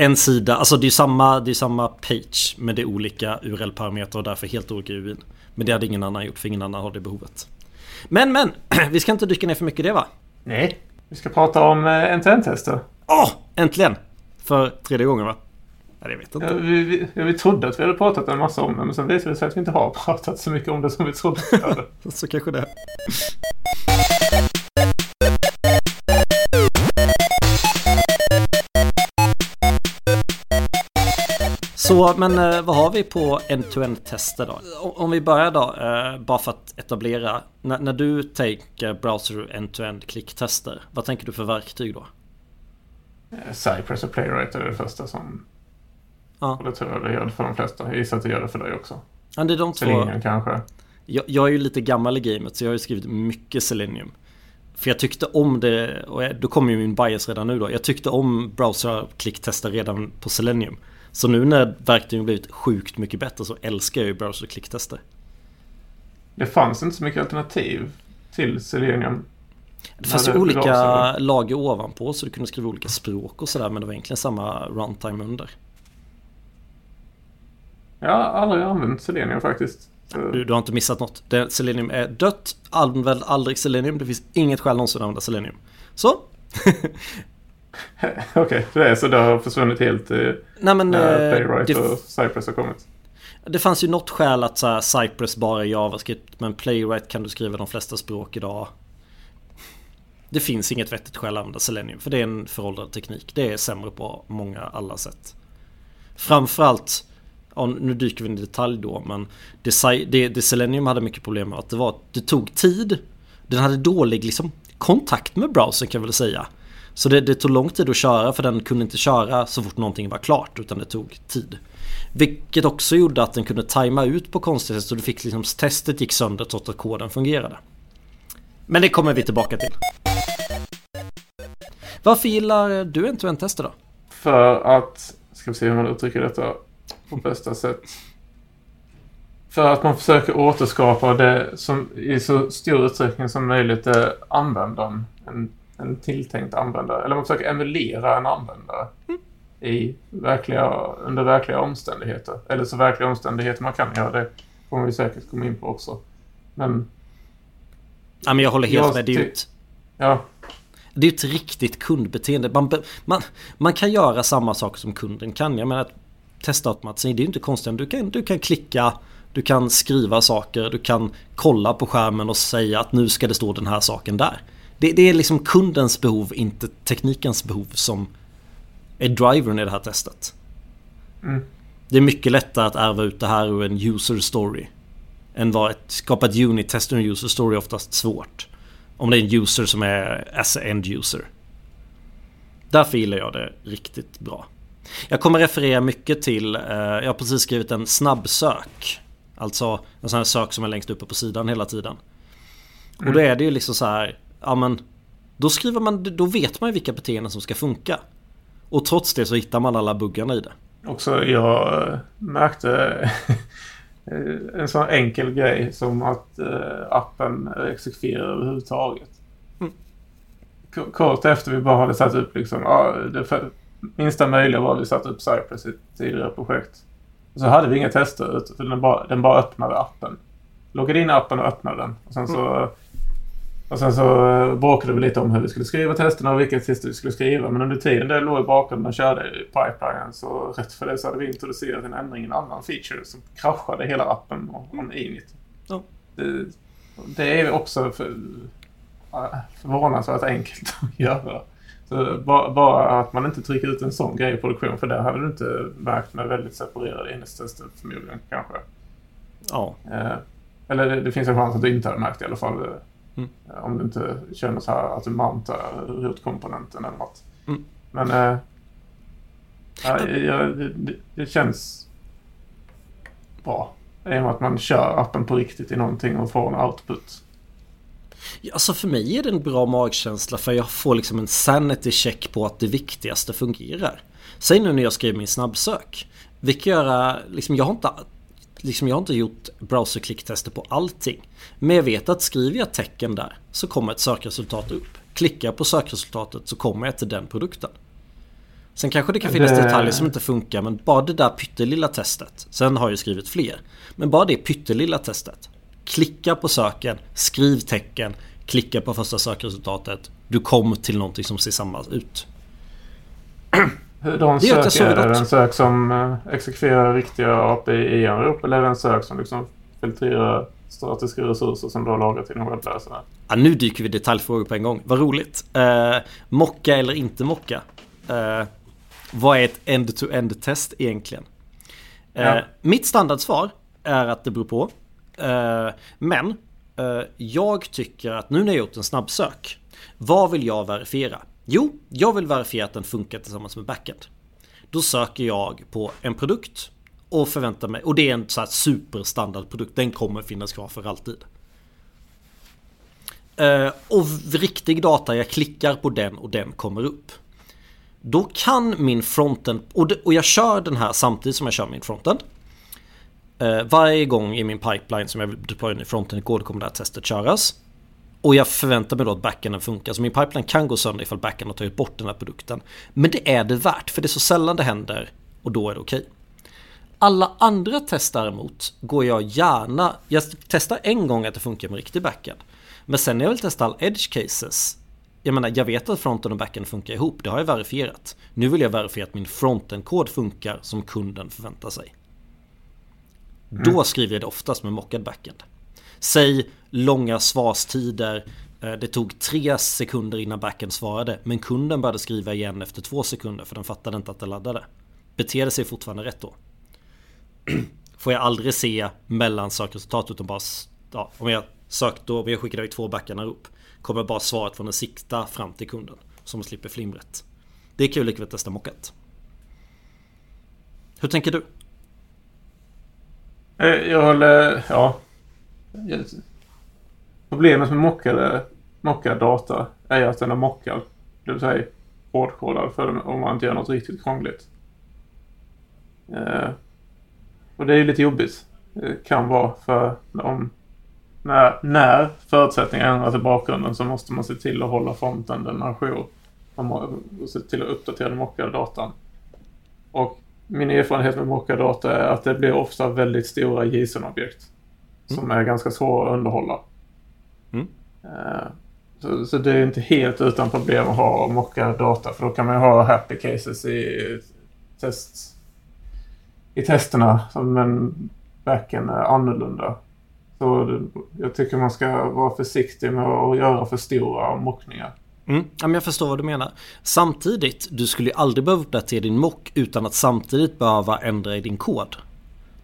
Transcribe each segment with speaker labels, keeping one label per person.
Speaker 1: en sida, alltså det är samma, det är samma page men det är olika URL-parametrar och därför helt olika UIn. Men det hade ingen annan gjort för ingen annan har det behovet. Men men, vi ska inte dyka ner för mycket i det va?
Speaker 2: Nej, vi ska prata om eh, NTN-tester.
Speaker 1: Åh! Oh, äntligen! För tredje gången va? Nej, jag vet inte.
Speaker 2: Ja, vi, vi, ja, vi trodde att vi hade pratat en massa om det men sen visade det sig att vi inte har pratat så mycket om det som vi trodde vi hade.
Speaker 1: så kanske det. Så, men eh, vad har vi på end-to-end tester då? Om vi börjar då, eh, bara för att etablera. N när du tänker browser end-to-end klicktester, vad tänker du för verktyg då?
Speaker 2: Eh, Cypress och Playwright är det första som... Ja. Och det tror jag det gör det för de flesta. Jag gissar att det gör det för dig också.
Speaker 1: Ja, det är de två.
Speaker 2: Selenium kanske.
Speaker 1: Jag, jag är ju lite gammal i gamet så jag har ju skrivit mycket Selenium. För jag tyckte om det, och då kommer ju min bias redan nu då. Jag tyckte om browser-klicktester redan på Selenium. Så nu när verktygen blivit sjukt mycket bättre så älskar jag ju browser klicktester.
Speaker 2: Det fanns inte så mycket alternativ till Selenium.
Speaker 1: Det fanns ju olika browser. lager ovanpå så du kunde skriva olika språk och sådär men det var egentligen samma runtime under.
Speaker 2: Jag har aldrig använt Selenium faktiskt.
Speaker 1: Du, du har inte missat något. Det, Selenium är dött. Använd aldrig Selenium. Det finns inget skäl någonsin att använda Selenium. Så.
Speaker 2: Okej, okay, det så det har försvunnit helt eh, Nej, men, när eh, Playwright och Cypress har kommit?
Speaker 1: Det fanns ju något skäl att så här, Cypress bara är JavaScript men Playwright kan du skriva de flesta språk idag. Det finns inget vettigt skäl att använda Selenium för det är en föråldrad teknik. Det är sämre på många alla sätt. Framförallt, ja, nu dyker vi in i detalj då men det, det, det Selenium hade mycket problem med att det var att det tog tid. Den hade dålig liksom, kontakt med browsern kan jag väl säga. Så det, det, tog lång tid att köra för den kunde inte köra så fort någonting var klart utan det tog tid. Vilket också gjorde att den kunde tajma ut på konstigt sätt så du fick liksom testet gick sönder trots att koden fungerade. Men det kommer vi tillbaka till. Varför gillar du en tester då?
Speaker 2: För att, ska vi se hur man uttrycker detta på bästa sätt. För att man försöker återskapa det som i så stor utsträckning som möjligt är användaren. En en tilltänkt användare. Eller man försöker emulera en användare. Mm. I verkliga, under verkliga omständigheter. Eller så verkliga omständigheter man kan göra. Det kommer vi säkert komma in på också. Men...
Speaker 1: Ja, men jag håller helt jag med. Det är ut.
Speaker 2: Ja.
Speaker 1: Det är ett riktigt kundbeteende. Man, man, man kan göra samma saker som kunden kan. Jag menar testautomatisering, det är ju inte konstigt. Du kan, du kan klicka, du kan skriva saker, du kan kolla på skärmen och säga att nu ska det stå den här saken där. Det, det, är liksom kundens behov, inte teknikens behov som är drivern i det här testet. Mm. Det är mycket lättare att ärva ut det här ur en user story. Än vad ett skapa ett unit-test ur en user story är oftast svårt. Om det är en user som är as a end user. Därför gillar jag det riktigt bra. Jag kommer referera mycket till, eh, jag har precis skrivit en snabbsök. Alltså en sån här sök som är längst uppe på sidan hela tiden. Mm. Och då är det ju liksom så här ja men då skriver man, då vet man ju vilka beteenden som ska funka. Och trots det så hittar man alla buggarna i det.
Speaker 2: Också jag eh, märkte en sån enkel grej som att eh, appen exekverar överhuvudtaget. Mm. Kort efter vi bara hade satt upp liksom, ja, det minsta möjliga var att vi satte upp Cypress i ett tidigare projekt. Och så hade vi inga tester för den bara, den bara öppnade appen. Loggade in appen och öppnade den. Och sen så mm och sen så eh, bråkade vi lite om hur vi skulle skriva testerna och vilka tester vi skulle skriva. Men under tiden det låg i bakgrunden och körde i pipelinen så rätt för det så hade vi introducerat en ändring i en annan feature som kraschade hela appen om init. Ja. Det, det är också för, förvånansvärt enkelt att göra. Så bara, bara, att man inte trycker ut en sån grej i produktion för det hade du inte märkt med väldigt separerade enhetstester förmodligen kanske.
Speaker 1: Ja.
Speaker 2: Eh, eller det, det, finns en chans att du inte hade märkt i alla fall. Mm. Om du inte känner så här att du mountar rotkomponenten eller något. Mm. Men äh, ja, det, det, känns bra. I och med att man kör appen på riktigt i någonting och får en output.
Speaker 1: Ja, alltså för mig är det en bra magkänsla för jag får liksom en sanity check på att det viktigaste fungerar. Säg nu när jag skriver min snabbsök. Vilket göra, liksom jag har inte liksom jag har inte gjort browserklicktester på allting. Men jag vet att skriver jag tecken där så kommer ett sökresultat upp. Klickar jag på sökresultatet så kommer jag till den produkten. Sen kanske det kan finnas det... detaljer som inte funkar men bara det där pyttelilla testet. Sen har jag skrivit fler. Men bara det pyttelilla testet. Klicka på söken, skriv tecken, klicka på första sökresultatet. Du kommer till någonting som ser samma ut.
Speaker 2: Hur de söker, är det en sök som eh, exekverar riktiga API-anrop eller är det en sök som liksom filtrerar statiska resurser som du har lagrat i din webbläsare?
Speaker 1: Ja, nu dyker vi detaljfrågor på en gång. Vad roligt. Uh, mocka eller inte mocka? Uh, vad är ett end-to-end test egentligen? Uh, ja. Mitt standardsvar är att det beror på. Uh, men jag tycker att nu när jag gjort en snabbsök. Vad vill jag verifiera? Jo, jag vill verifiera att den funkar tillsammans med backend. Då söker jag på en produkt och förväntar mig, och det är en så här superstandardprodukt, den kommer finnas kvar för alltid. Eh, och riktig data, jag klickar på den och den kommer upp. Då kan min frontend, och, jag kör den här samtidigt som jag kör min frontend. Eh, varje gång i min pipeline som jag vill deploya in i fronten kod kommer det här testet köras. Och jag förväntar mig då att backenden funkar. Så min pipeline kan gå sönder ifall backenden har tagit bort den här produkten. Men det är det värt, för det är så sällan det händer och då är det okej. Okay. Alla andra test däremot går jag gärna... Jag testar en gång att det funkar med riktig backend. Men sen när jag vill testa all edge cases jag menar, jag vet att fronten och backend funkar ihop. Det har jag verifierat. Nu vill jag verifiera att min fronten-kod funkar som kunden förväntar sig. Mm. Då skriver jag det oftast med mockad backend. Säg långa svarstider. Eh, det tog tre sekunder innan backen svarade. Men kunden började skriva igen efter två sekunder för den fattade inte att det laddade. Beter det sig fortfarande rätt då? Får jag aldrig se mellansökresultat utan bara... Ja, om jag sökt då, om jag skickar iväg två backarna upp. Kommer bara svaret från den sikta fram till kunden. Som slipper flimret. Det är kul lika att testa mockat. Hur tänker du?
Speaker 2: Eh, jag håller... Ja. Problemet med mockade, mockad data är att den är mockad. Det vill säga hårdkodad för om man inte gör något riktigt krångligt. Eh, och det är ju lite jobbigt. Det kan vara för om när, när förutsättningarna ändras i bakgrunden så måste man se till att hålla fronten den ajour. Och se till att uppdatera den mockade datan. Och min erfarenhet med mockad data är att det blir ofta väldigt stora JSON-objekt. Mm. Som är ganska svåra att underhålla. Mm. Uh, så, så, det är inte helt utan problem att ha mockad data. För då kan man ju ha happy cases i, test, i testerna. Men backen är annorlunda. Så jag tycker man ska vara försiktig med att göra för stora mockningar.
Speaker 1: Mm, jag förstår vad du menar. Samtidigt, du skulle ju aldrig behöva uppdatera din mock utan att samtidigt behöva ändra i din kod.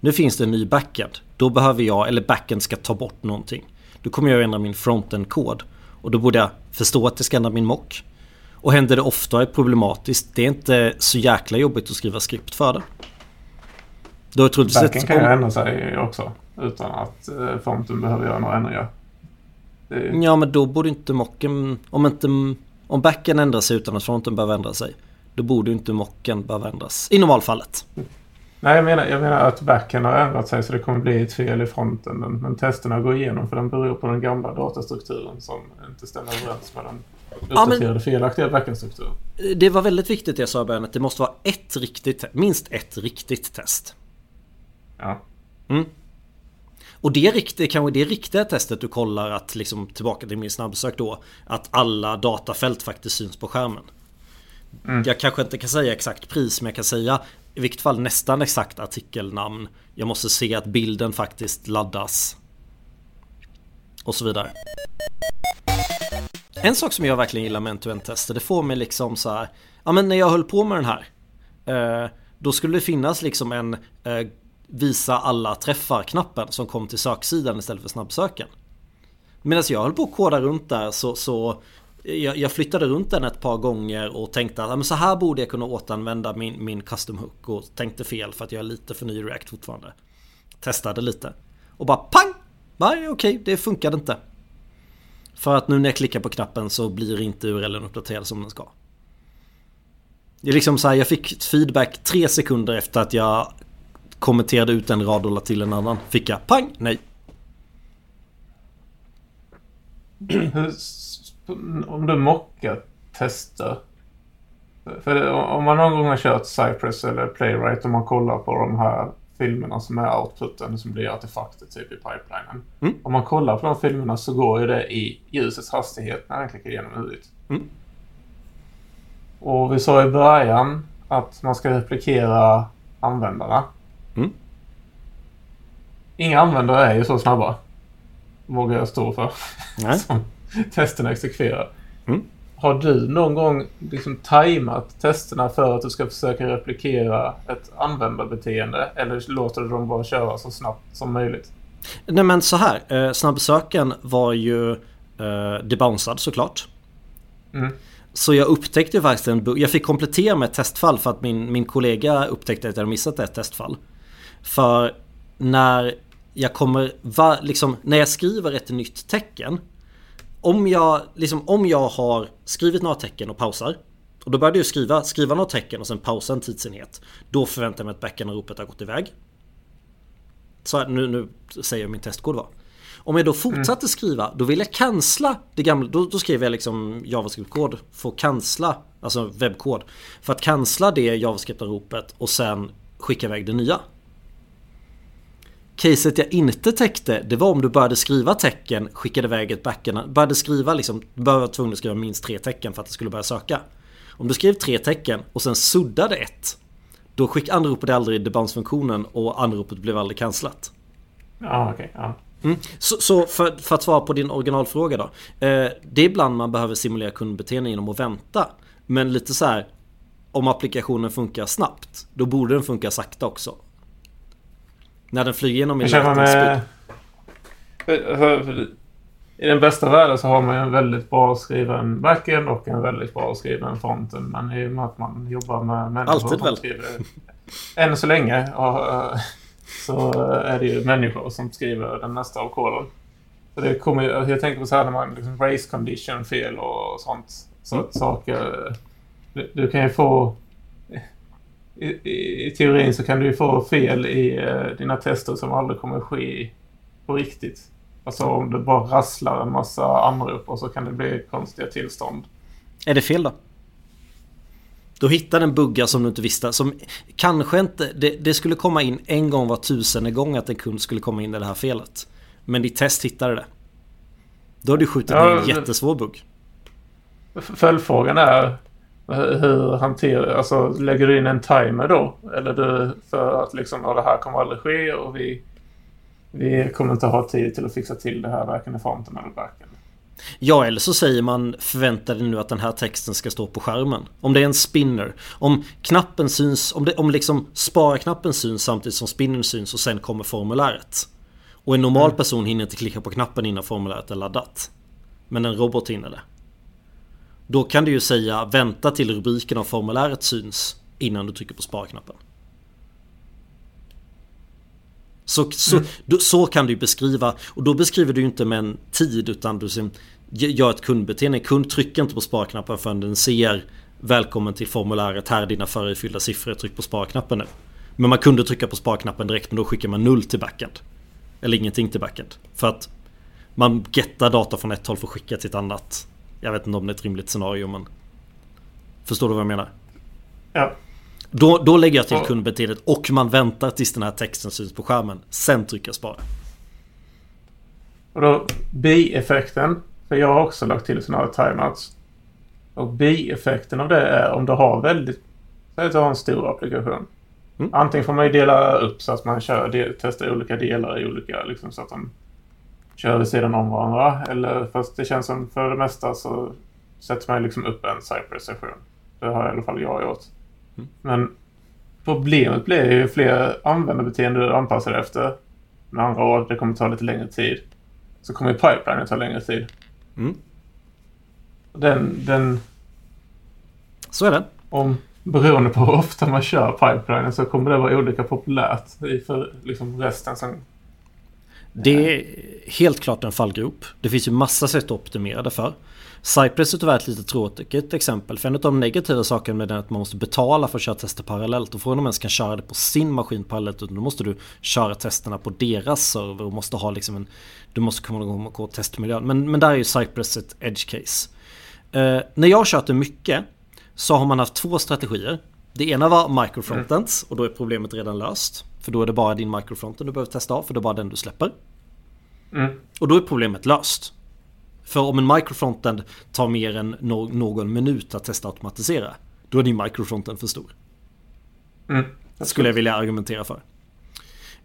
Speaker 1: Nu finns det en ny backend. Då behöver jag, eller backend ska ta bort någonting. Då kommer jag ändra min frontend-kod. Och då borde jag förstå att jag ska ändra min mock. Och händer det ofta är problematiskt. Det är inte så jäkla jobbigt att skriva skript för det.
Speaker 2: Då Backen kan ju ändra sig också. Utan att eh, fronten behöver göra några ändringar.
Speaker 1: Är... Ja men då borde inte mocken... Om inte... Om backen ändrar sig utan att fronten behöver ändra sig. Då borde inte mocken behöva ändras. I normalfallet.
Speaker 2: Nej jag menar, jag menar att backen har ändrat sig så det kommer bli ett fel i fronten. Men, men testerna går igenom för den beror på den gamla datastrukturen som inte stämmer överens med den uppdaterade ja, men, felaktiga backendstrukturen.
Speaker 1: Det var väldigt viktigt det jag sa i början att det måste vara ett riktigt, minst ett riktigt test.
Speaker 2: Ja.
Speaker 1: Mm. Och det, riktigt, kanske det riktiga testet du kollar att liksom tillbaka till min snabbsök då Att alla datafält faktiskt syns på skärmen. Mm. Jag kanske inte kan säga exakt pris men jag kan säga i vilket fall nästan exakt artikelnamn. Jag måste se att bilden faktiskt laddas. Och så vidare. En sak som jag verkligen gillar med en tester det får mig liksom så här. Ja men när jag höll på med den här. Eh, då skulle det finnas liksom en eh, visa alla träffar-knappen som kom till söksidan istället för snabbsöken. Medan jag höll på att koda runt där så, så jag, jag, flyttade runt den ett par gånger och tänkte att men så här borde jag kunna återanvända min, min custom hook och tänkte fel för att jag är lite för ny i React fortfarande. Testade lite och bara pang! Nej okej, det funkade inte. För att nu när jag klickar på knappen så blir inte URLen uppdaterad som den ska. Det är liksom så här, jag fick feedback tre sekunder efter att jag kommenterade ut en rad och la till en annan. Fick jag pang, nej.
Speaker 2: Om du mockar tester. För om man någon gång har kört Cypress eller Playwright och man kollar på de här filmerna som är outputen som blir artefakter typ i pipelinen. Mm. Om man kollar på de filmerna så går ju det i ljusets hastighet när den klickar igenom huvudet. Mm. Och vi sa i början att man ska replikera användarna. Mm. Inga användare är ju så snabba. Vågar jag stå för. Nej. testerna exekverar. Mm. Har du någon gång liksom tajmat testerna för att du ska försöka replikera ett användarbeteende? Eller låter du dem bara köra så snabbt som möjligt?
Speaker 1: Nej men så här. Eh, snabbsöken var ju eh, debouncead såklart. Mm. Så jag upptäckte faktiskt en bugg. Jag fick komplettera med ett testfall för att min, min kollega upptäckte att jag missat ett testfall. För när jag kommer, va, liksom, när jag skriver ett nytt tecken om jag, liksom, om jag har skrivit några tecken och pausar och då började jag skriva, skriva några tecken och sen pausa en tidsenhet. Då förväntar jag mig att backend-ropet har gått iväg. Så nu, nu säger jag min testkod var. Om jag då fortsatte mm. skriva, då vill jag cancella det gamla. Då, då skrev jag liksom JavaScript-kod för att cancella, alltså webbkod. För att cancella det JavaScript-ropet och sen skicka iväg det nya. Caset jag inte täckte, det var om du började skriva tecken, skickade iväg ett backend, började skriva liksom, du var tvungen att skriva minst tre tecken för att det skulle börja söka. Om du skrev tre tecken och sen suddade ett, då skick anropade aldrig debounce-funktionen och anropet blev aldrig cancellat.
Speaker 2: Ja, okej. Okay, ja.
Speaker 1: Mm. Så, så för, för, att svara på din originalfråga då. Eh, det är ibland man behöver simulera kundbeteende genom att vänta. Men lite så här, om applikationen funkar snabbt, då borde den funka sakta också. När den flyger genom i
Speaker 2: med... I den bästa världen så har man en väldigt bra skriven backend och en väldigt bra skriven fronten. Men i och med att man jobbar med människor
Speaker 1: Alltid väl?
Speaker 2: Skriver, än så länge så är det ju människor som skriver den mesta av koden. Så det kommer, jag tänker på så här när man liksom race condition fel och sånt. Så mm. saker... Du, du kan ju få i, i, teorin så kan du ju få fel i uh, dina tester som aldrig kommer ske på riktigt. Alltså om du bara rasslar en massa anrop och så kan det bli konstiga tillstånd.
Speaker 1: Är det fel då? Då hittar den buggar som du inte visste. Som kanske inte... Det, det, skulle komma in en gång var tusende gång att en kund skulle komma in i det här felet. Men ditt test hittade det. Då har du skjutit ja, en jättesvår bugg.
Speaker 2: Följdfrågan är hur hanterar, alltså lägger du in en timer då? Eller du, för att liksom, ja, det här kommer aldrig ske och vi, vi kommer inte ha tid till att fixa till det här varken i fronten eller backen.
Speaker 1: Ja, eller så säger man förväntar dig nu att den här texten ska stå på skärmen. Om det är en spinner. Om knappen syns, om, det, om liksom spara-knappen syns samtidigt som spinnern syns och sen kommer formuläret. Och en normal mm. person hinner inte klicka på knappen innan formuläret är laddat. Men en robot hinner det. Då kan du ju säga vänta till rubriken av formuläret syns innan du trycker på sparknappen. Så, så, mm. då, så kan du beskriva och då beskriver du inte med en tid utan du gör ett kundbeteende. En kund trycker inte på sparknappen förrän den ser Välkommen till formuläret, här är dina förifyllda siffror, tryck på sparknappen nu. Men man kunde trycka på sparknappen direkt men då skickar man noll till backend. Eller ingenting till backend. För att man gettar data från ett håll för att skicka till ett annat. Jag vet inte om det är ett rimligt scenario men... Förstår du vad jag menar?
Speaker 2: Ja.
Speaker 1: Då, då lägger jag till ja. kundbeteendet och man väntar tills den här texten syns på skärmen. Sen trycker jag spara.
Speaker 2: Och då bieffekten. För jag har också lagt till sådana här timeouts. Och bieffekten av det är om du har väldigt... Säg att du har en stor applikation. Mm. Antingen får man ju dela upp så att man kör, testar olika delar i olika, liksom så att de kör vid sidan om varandra. Eller fast det känns som för det mesta så sätter man liksom upp en Cypress-session. Det har i alla fall jag gjort. Mm. Men problemet blir ju fler användarbeteenden du anpassar dig efter. Med andra ord, det kommer ta lite längre tid. Så kommer pipelinen ta längre tid. Mm. Den, den...
Speaker 1: Så är det.
Speaker 2: Om, beroende på hur ofta man kör pipelinen så kommer det vara olika populärt för liksom resten som
Speaker 1: det är helt klart en fallgrop. Det finns ju massa sätt att optimera det för. Cypress är tyvärr ett lite tråkigt exempel. För en av de negativa sakerna med den är att man måste betala för att köra tester parallellt. Och från om man ens kan köra det på sin maskin parallellt. Utan då måste du köra testerna på deras server och måste ha liksom en... Du måste komma igång och testmiljön. Men, men där är ju Cypress ett edge case. Eh, när jag kört det mycket så har man haft två strategier. Det ena var microfrontends och då är problemet redan löst. För då är det bara din microfronten du behöver testa av för det är bara den du släpper.
Speaker 2: Mm.
Speaker 1: Och då är problemet löst. För om en microfrontend tar mer än no någon minut att testa automatisera. Då är din microfrontend för stor.
Speaker 2: Mm.
Speaker 1: Skulle jag vilja argumentera för.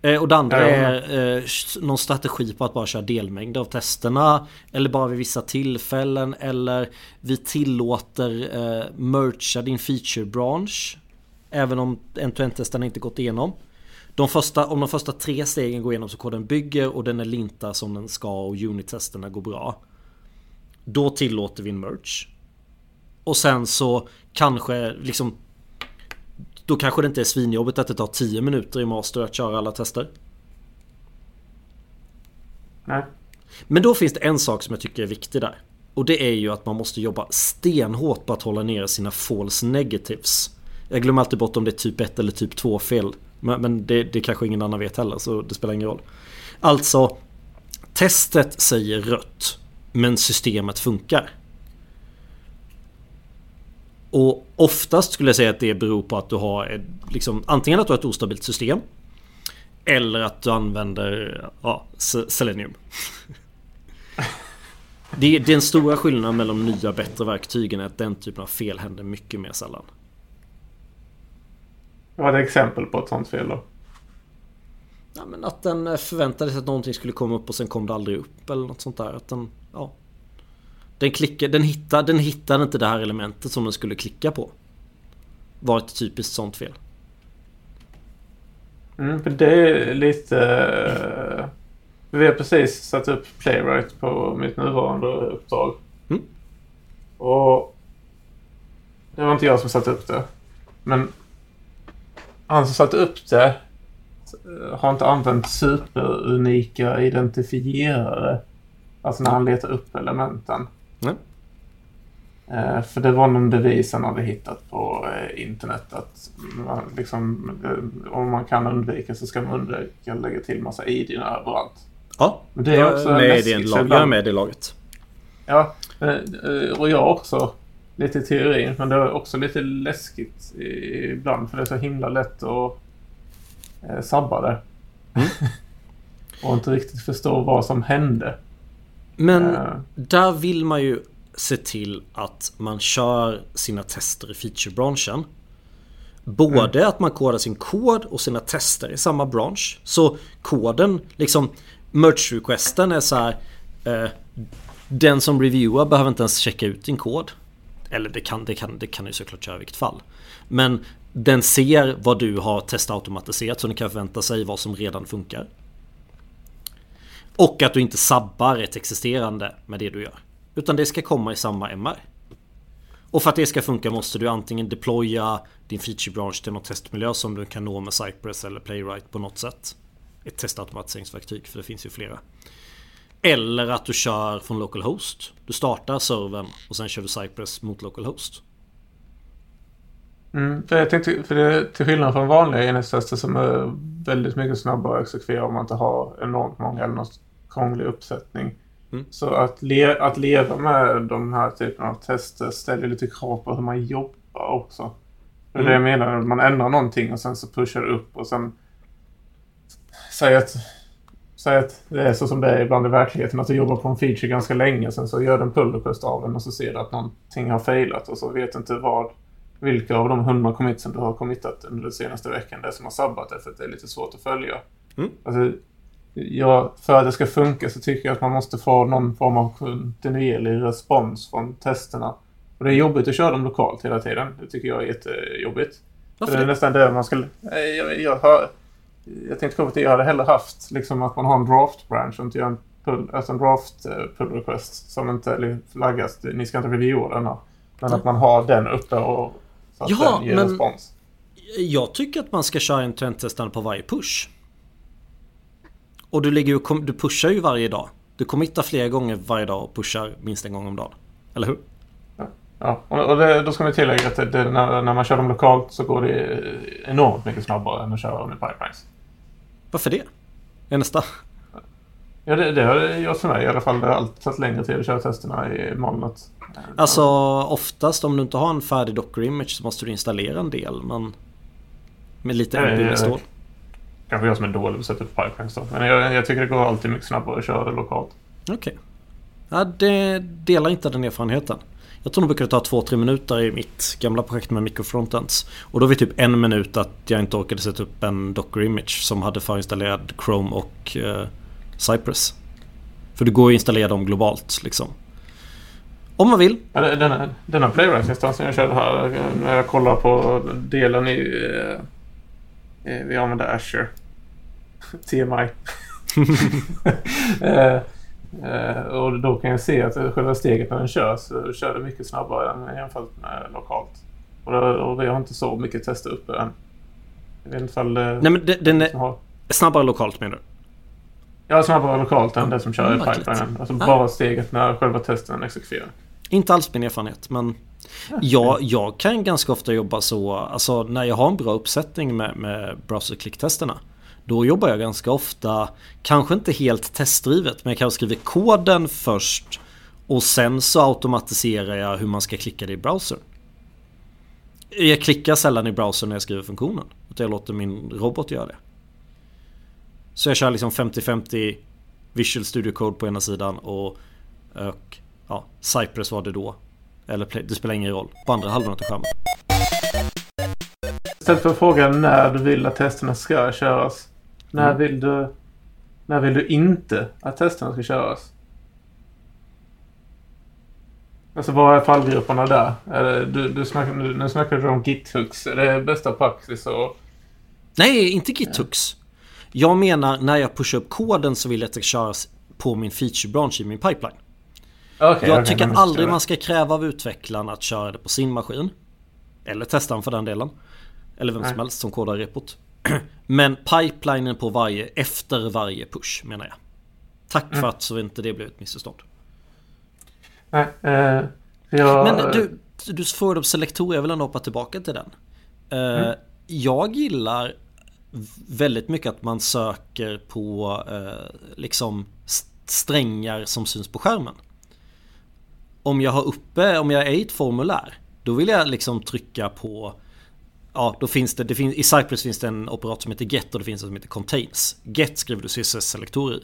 Speaker 1: Eh, och det andra är eh, någon strategi på att bara köra delmängder av testerna. Eller bara vid vissa tillfällen. Eller vi tillåter eh, mercha din feature branch. Även om end-to-end-testerna inte gått igenom. De första, om de första tre stegen går igenom så koden bygger och den är linta som den ska och unit-testerna går bra. Då tillåter vi en merge. Och sen så kanske liksom då kanske det inte är svinjobbigt att det tar 10 minuter i master att köra alla tester.
Speaker 2: Nej.
Speaker 1: Men då finns det en sak som jag tycker är viktig där. Och det är ju att man måste jobba stenhårt på att hålla nere sina false negatives. Jag glömmer alltid bort om det är typ 1 eller typ 2 fel. Men, men det, det kanske ingen annan vet heller så det spelar ingen roll. Alltså, testet säger rött. Men systemet funkar. Och oftast skulle jag säga att det beror på att du har ett, liksom, antingen att du har ett ostabilt system. Eller att du använder ja, Selenium. Det är den stora skillnaden mellan de nya bättre verktygen är att den typen av fel händer mycket mer sällan.
Speaker 2: Vad är ett exempel på ett sånt fel då?
Speaker 1: Ja, men att den förväntade sig att någonting skulle komma upp och sen kom det aldrig upp eller något sånt där. Att den, ja, den, klickar, den, hittar, den hittar inte det här elementet som den skulle klicka på. Var ett typiskt sånt fel.
Speaker 2: Mm, för det är lite... Uh, vi har precis satt upp Playwright på mitt nuvarande uppdrag.
Speaker 1: Mm.
Speaker 2: Och det var inte jag som satte upp det. Men han som satte upp det eh, har inte använt superunika identifierare. Alltså när han letar upp elementen.
Speaker 1: Mm.
Speaker 2: Eh, för det var någon devis han hade hittat på eh, internet att man liksom, eh, om man kan undvika så ska man undvika att lägga till massa id överallt.
Speaker 1: Ja,
Speaker 2: Men det är också
Speaker 1: jag, är med i lag, jag är med laget.
Speaker 2: Ja, och jag också. Lite i teorin, men det är också lite läskigt ibland för det är så himla lätt att eh, sabba det.
Speaker 1: Mm.
Speaker 2: och inte riktigt förstå vad som hände.
Speaker 1: Men
Speaker 2: Eh,
Speaker 1: där vill man ju se till att man kör sina tester i feature-branschen. Både att man kodar sin kod och sina tester i samma bransch. Så koden, liksom merge-requesten är så här. Eh, den som reviewar behöver inte ens checka ut din kod. Eller det kan det kan, det kan ju såklart köra i vilket fall. Men den ser vad du har testautomatiserat så den kan förvänta sig vad som redan funkar. Och att du inte sabbar ett existerande med det du gör. Utan det ska komma i samma MR. Och för att det ska funka måste du antingen deploya din feature branch till någon testmiljö som du kan nå med Cypress eller Playwright på något sätt. Ett testautomatiseringsverktyg, för det finns ju flera. Eller att du kör från localhost. Du startar servern och sen kör du Cypress mot localhost.
Speaker 2: Mm, för jag tänkte, för det, till skillnad från vanliga enhetstester som är väldigt mycket snabbare att exekvera om man inte har enormt många eller någon krånglig uppsättning.
Speaker 1: Mm.
Speaker 2: Så att, le, att leva med de här typen av tester ställer lite krav på hur man jobbar också. Det är det jag menar, man ändrar någonting och sen så pushar det upp och sen säg att, säg att det är så som det är ibland i verkligheten, att du jobbar på en feature ganska länge, sen så gör du en pull request av den och så ser du att någonting har failat och så vet du inte vad vilka av de 100 commitsen du har committat under den senaste veckan det är som har sabbat det för att det är lite svårt att följa.
Speaker 1: Mm.
Speaker 2: Alltså, ja, för att det ska funka så tycker jag att man måste få någon form av kontinuerlig respons från testerna. Och det är jobbigt att köra dem lokalt hela tiden. Det tycker jag är jättejobbigt. För
Speaker 1: Varför
Speaker 2: det är nästan det man ska... Nej, Jag, jag, har, jag tänkte komma till, jag hade hellre haft liksom att man har en draft branch och inte gör en pull, alltså en draft eh, pull request som inte flaggas. Ni ska inte reviewa denna. Men att man har den uppe och så att
Speaker 1: Ja,
Speaker 2: den ger
Speaker 1: men-
Speaker 2: respons.
Speaker 1: Jag tycker att man ska köra en testande på varje push. Och du, ligger kom- du pushar ju varje dag. Du committar flera gånger varje dag och pushar minst en gång om dagen. Eller hur?
Speaker 2: Ja, och och det, då ska vi tillägga att det, det, när, när man kör dem lokalt så går det enormt mycket snabbare än att köra dem i pipelines.
Speaker 1: Varför det? Är nästa?
Speaker 2: Ja, det, det har gjort för mig i alla fall. Det har alltid tagit längre tid att köra testerna i molnet.
Speaker 1: Alltså oftast om du inte har en färdig Docker image så måste du installera en del. Men med lite install.
Speaker 2: Kanske jag som är dålig på att sätta upp pipelines då. Men jag, jag tycker det går alltid mycket snabbare att köra lokalt.
Speaker 1: Okej. Ja, det delar inte den erfarenheten. Jag tror det brukade ta 2-3 minuter i mitt gamla projekt med microfrontends. Och då var det typ en minut att jag inte orkade sätta upp en Docker image som hade förinstallerad Chrome och eh, Cypress. För det går ju att installera dem globalt liksom. Om man vill.
Speaker 2: Ja, det- denna, denna Playwright-instansen jag körde här. När jag kollar på delen i... Eh, eh, vi använder Azure. TMI. eh, eh, och då kan jag se att själva steget när den körs så kör det mycket snabbare än jämfört med lokalt. Och, det, och vi har inte så mycket tester uppe än. Vet inte ifall det...
Speaker 1: Nej men den är
Speaker 2: har,
Speaker 1: snabbare lokalt menar du?
Speaker 2: ja, snabbare lokalt än det som kör i
Speaker 1: Mm,
Speaker 2: pipelinen. Alltså
Speaker 1: Ah.
Speaker 2: bara steget när själva testen exekverar.
Speaker 1: Inte alls min erfarenhet men jag, jag kan ganska ofta jobba så, alltså när jag har en bra uppsättning med, med browser-klicktesterna då jobbar jag ganska ofta, kanske inte helt testdrivet men jag kanske skriver koden först och sen så automatiserar jag hur man ska klicka det i browsern. Jag klickar sällan i browsern när jag skriver funktionen. Utan jag låter min robot göra det. Så jag kör liksom 50-50 Visual Studio Code på ena sidan och, och ja, Cypress var det då. Eller det spelar ingen roll. På andra halvan av skärmen.
Speaker 2: Istället för frågan när du vill att testerna ska köras. När
Speaker 1: Mm.
Speaker 2: vill du... När vill du inte att testerna ska köras? Alltså vad är fallgroparna där? Är det, du, du snackar, nu nu snackar du om githooks. Är det bästa praxis och...
Speaker 1: Nej, inte GitHooks. Jag menar när jag pushar upp koden så vill jag att det ska köras på min feature branch i min pipeline.
Speaker 2: Okay,
Speaker 1: Jag tycker aldrig man ska kräva av utvecklaren att köra det på sin maskin. Eller testaren för den delen. Eller vem som
Speaker 2: Nej.
Speaker 1: helst som kodar repot. Men pipelinen på varje, efter varje push menar jag. Tack
Speaker 2: Mm.
Speaker 1: för att så inte det blev ett missförstånd.
Speaker 2: Nej, eh, jag,
Speaker 1: Men du, du frågade om selektorer, jag vill ändå hoppa tillbaka till den. Eh,
Speaker 2: Mm.
Speaker 1: Jag gillar väldigt mycket att man söker på eh, liksom st- strängar som syns på skärmen. Om jag har uppe, om jag är i ett formulär, då vill jag liksom trycka på Ja, då finns det, det finns, i Cypress finns det en operator som heter get och det finns en som heter contains. Get skriver du CSS-selektorer i.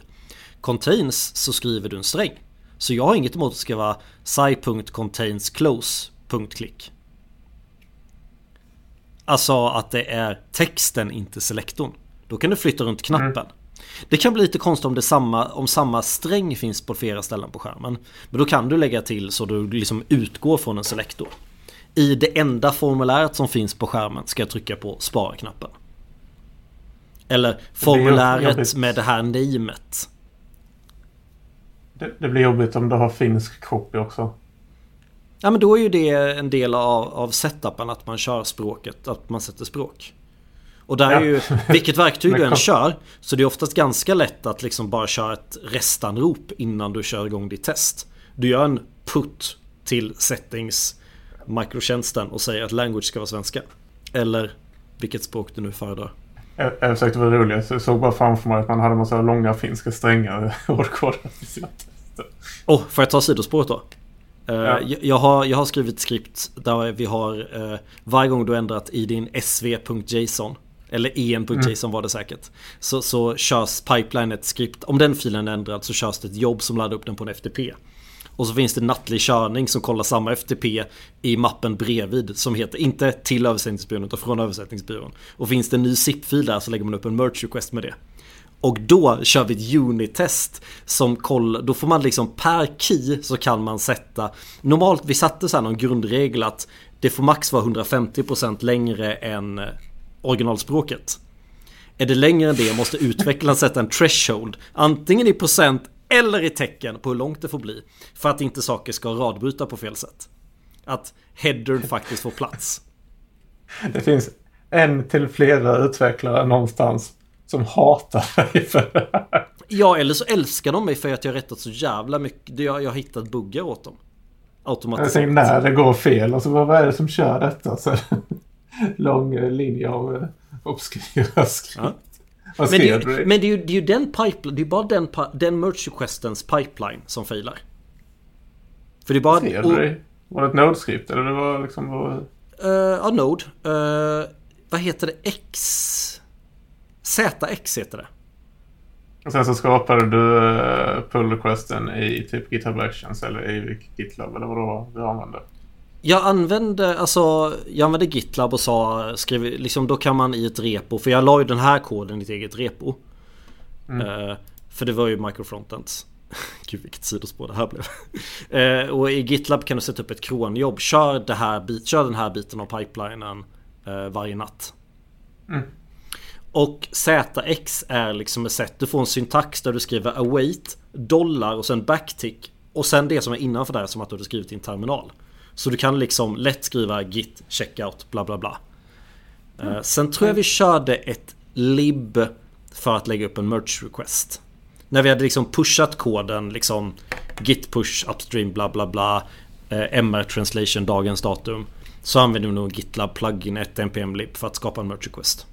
Speaker 1: Contains så skriver du en sträng. Så jag har inget emot att skriva sci.contains close.click. Alltså att det är texten, inte selektorn. Då kan du flytta runt knappen. Det kan bli lite konstigt om, det samma, om samma sträng finns på flera ställen på skärmen. Men då kan du lägga till så du liksom utgår från en selektor. I det enda formuläret som finns på skärmen ska jag trycka på spara-knappen. Eller formuläret med det här namet.
Speaker 2: det, det blir jobbigt om du har finsk copy också.
Speaker 1: Ja men då är ju det en del av, av setupen att man kör språket, att man sätter språk. Och där
Speaker 2: Ja.
Speaker 1: är ju, vilket verktyg du än kör, så det är oftast ganska lätt att liksom bara köra ett restanrop innan du kör igång ditt test. Du gör en put till settings mikrotjänsten och säger att language ska vara svenska. Eller vilket språk du nu föredrar.
Speaker 2: Jag, jag försökte vara rolig. Jag såg bara framför mig att man hade massa långa finska strängar hårdkodade i sina tester.
Speaker 1: Åh, får jag ta sidospåret då? Eh,
Speaker 2: Ja.
Speaker 1: jag, jag, har, jag har skrivit skript där vi har uh, varje gång du ändrat i din sv.json eller en.json var det säkert. Så, så körs pipeline ett skript. Om den filen är ändrad så körs det ett jobb som laddar upp den på en FTP. Och så finns det nattlig körning som kollar samma FTP i mappen bredvid som heter, inte till översättningsbyrån utan från översättningsbyrån. Och finns det en ny zip-fil där så lägger man upp en merge request med det. Och då kör vi ett unit-test som kollar, då får man liksom per key så kan man sätta Normalt, vi satte så här någon grundregel att det får max vara 150% längre än originalspråket. Är det längre än det måste utvecklaren sätta en threshold Antingen i procent eller i tecken på hur långt det får bli För att inte saker ska radbryta på fel sätt Att headern faktiskt får plats
Speaker 2: Det finns en till flera utvecklare någonstans som hatar dig för det här.
Speaker 1: Ja eller så älskar de mig för att jag har rättat så jävla mycket Jag, jag har hittat buggar åt dem
Speaker 2: Jag
Speaker 1: Automatiskt
Speaker 2: tänker när det går fel. Alltså vad är det som kör detta? Så, lång linje av eh, obskyra skrift.
Speaker 1: Ja. Men, det är, ju, men det, är ju, det är ju den pipeline, det är bara den, den merge requestens pipeline som failar.
Speaker 2: För det är bara... Cedry? Var det ett Node-skript eller det var liksom...
Speaker 1: Uh, ja, Node. Uh, vad heter det? X... ZX heter det.
Speaker 2: Och sen så skapade du uh, pull requesten i typ GitHub Actions eller i GitLab eller vad det var du använde?
Speaker 1: Jag använde, alltså, jag använde GitLab och sa, skrev, liksom då kan man i ett repo, för jag la ju den här koden i ett eget repo. Mm. Uh, för det var ju microfrontends. Gud vilket sidospår det här blev. uh, och i GitLab kan du sätta upp ett cronjobb. Kör, det här bit, kör den här biten av pipelinen uh, varje natt. Mm. Och ZX är liksom ett sätt, du får en syntax där du skriver await, dollar och sen backtick. Och sen det som är innanför där som att du har skrivit i en terminal. Så du kan liksom lätt skriva git checkout bla bla bla. Mm. Sen tror jag vi körde ett lib för att lägga upp en merch request. När vi hade liksom pushat koden liksom git push upstream bla bla bla eh, MR translation dagens datum. Så använder vi nog GitLab plugin ett npm lib för att skapa en merch request.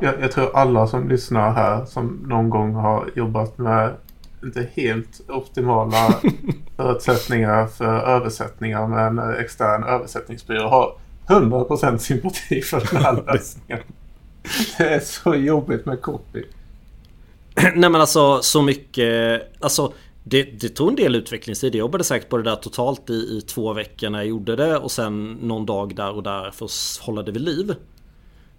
Speaker 2: Jag, jag, tror alla som lyssnar här som någon gång har jobbat med inte helt optimala förutsättningar för översättningar med en extern översättningsbyrå har 100% sympati för den här lösningen. Det är så jobbigt med copy.
Speaker 1: Nej men alltså så mycket, alltså det, det tog en del utvecklingstid. Jag jobbade säkert på det där totalt i, i två veckor när jag gjorde det och sen någon dag där och där för att hålla det vid liv.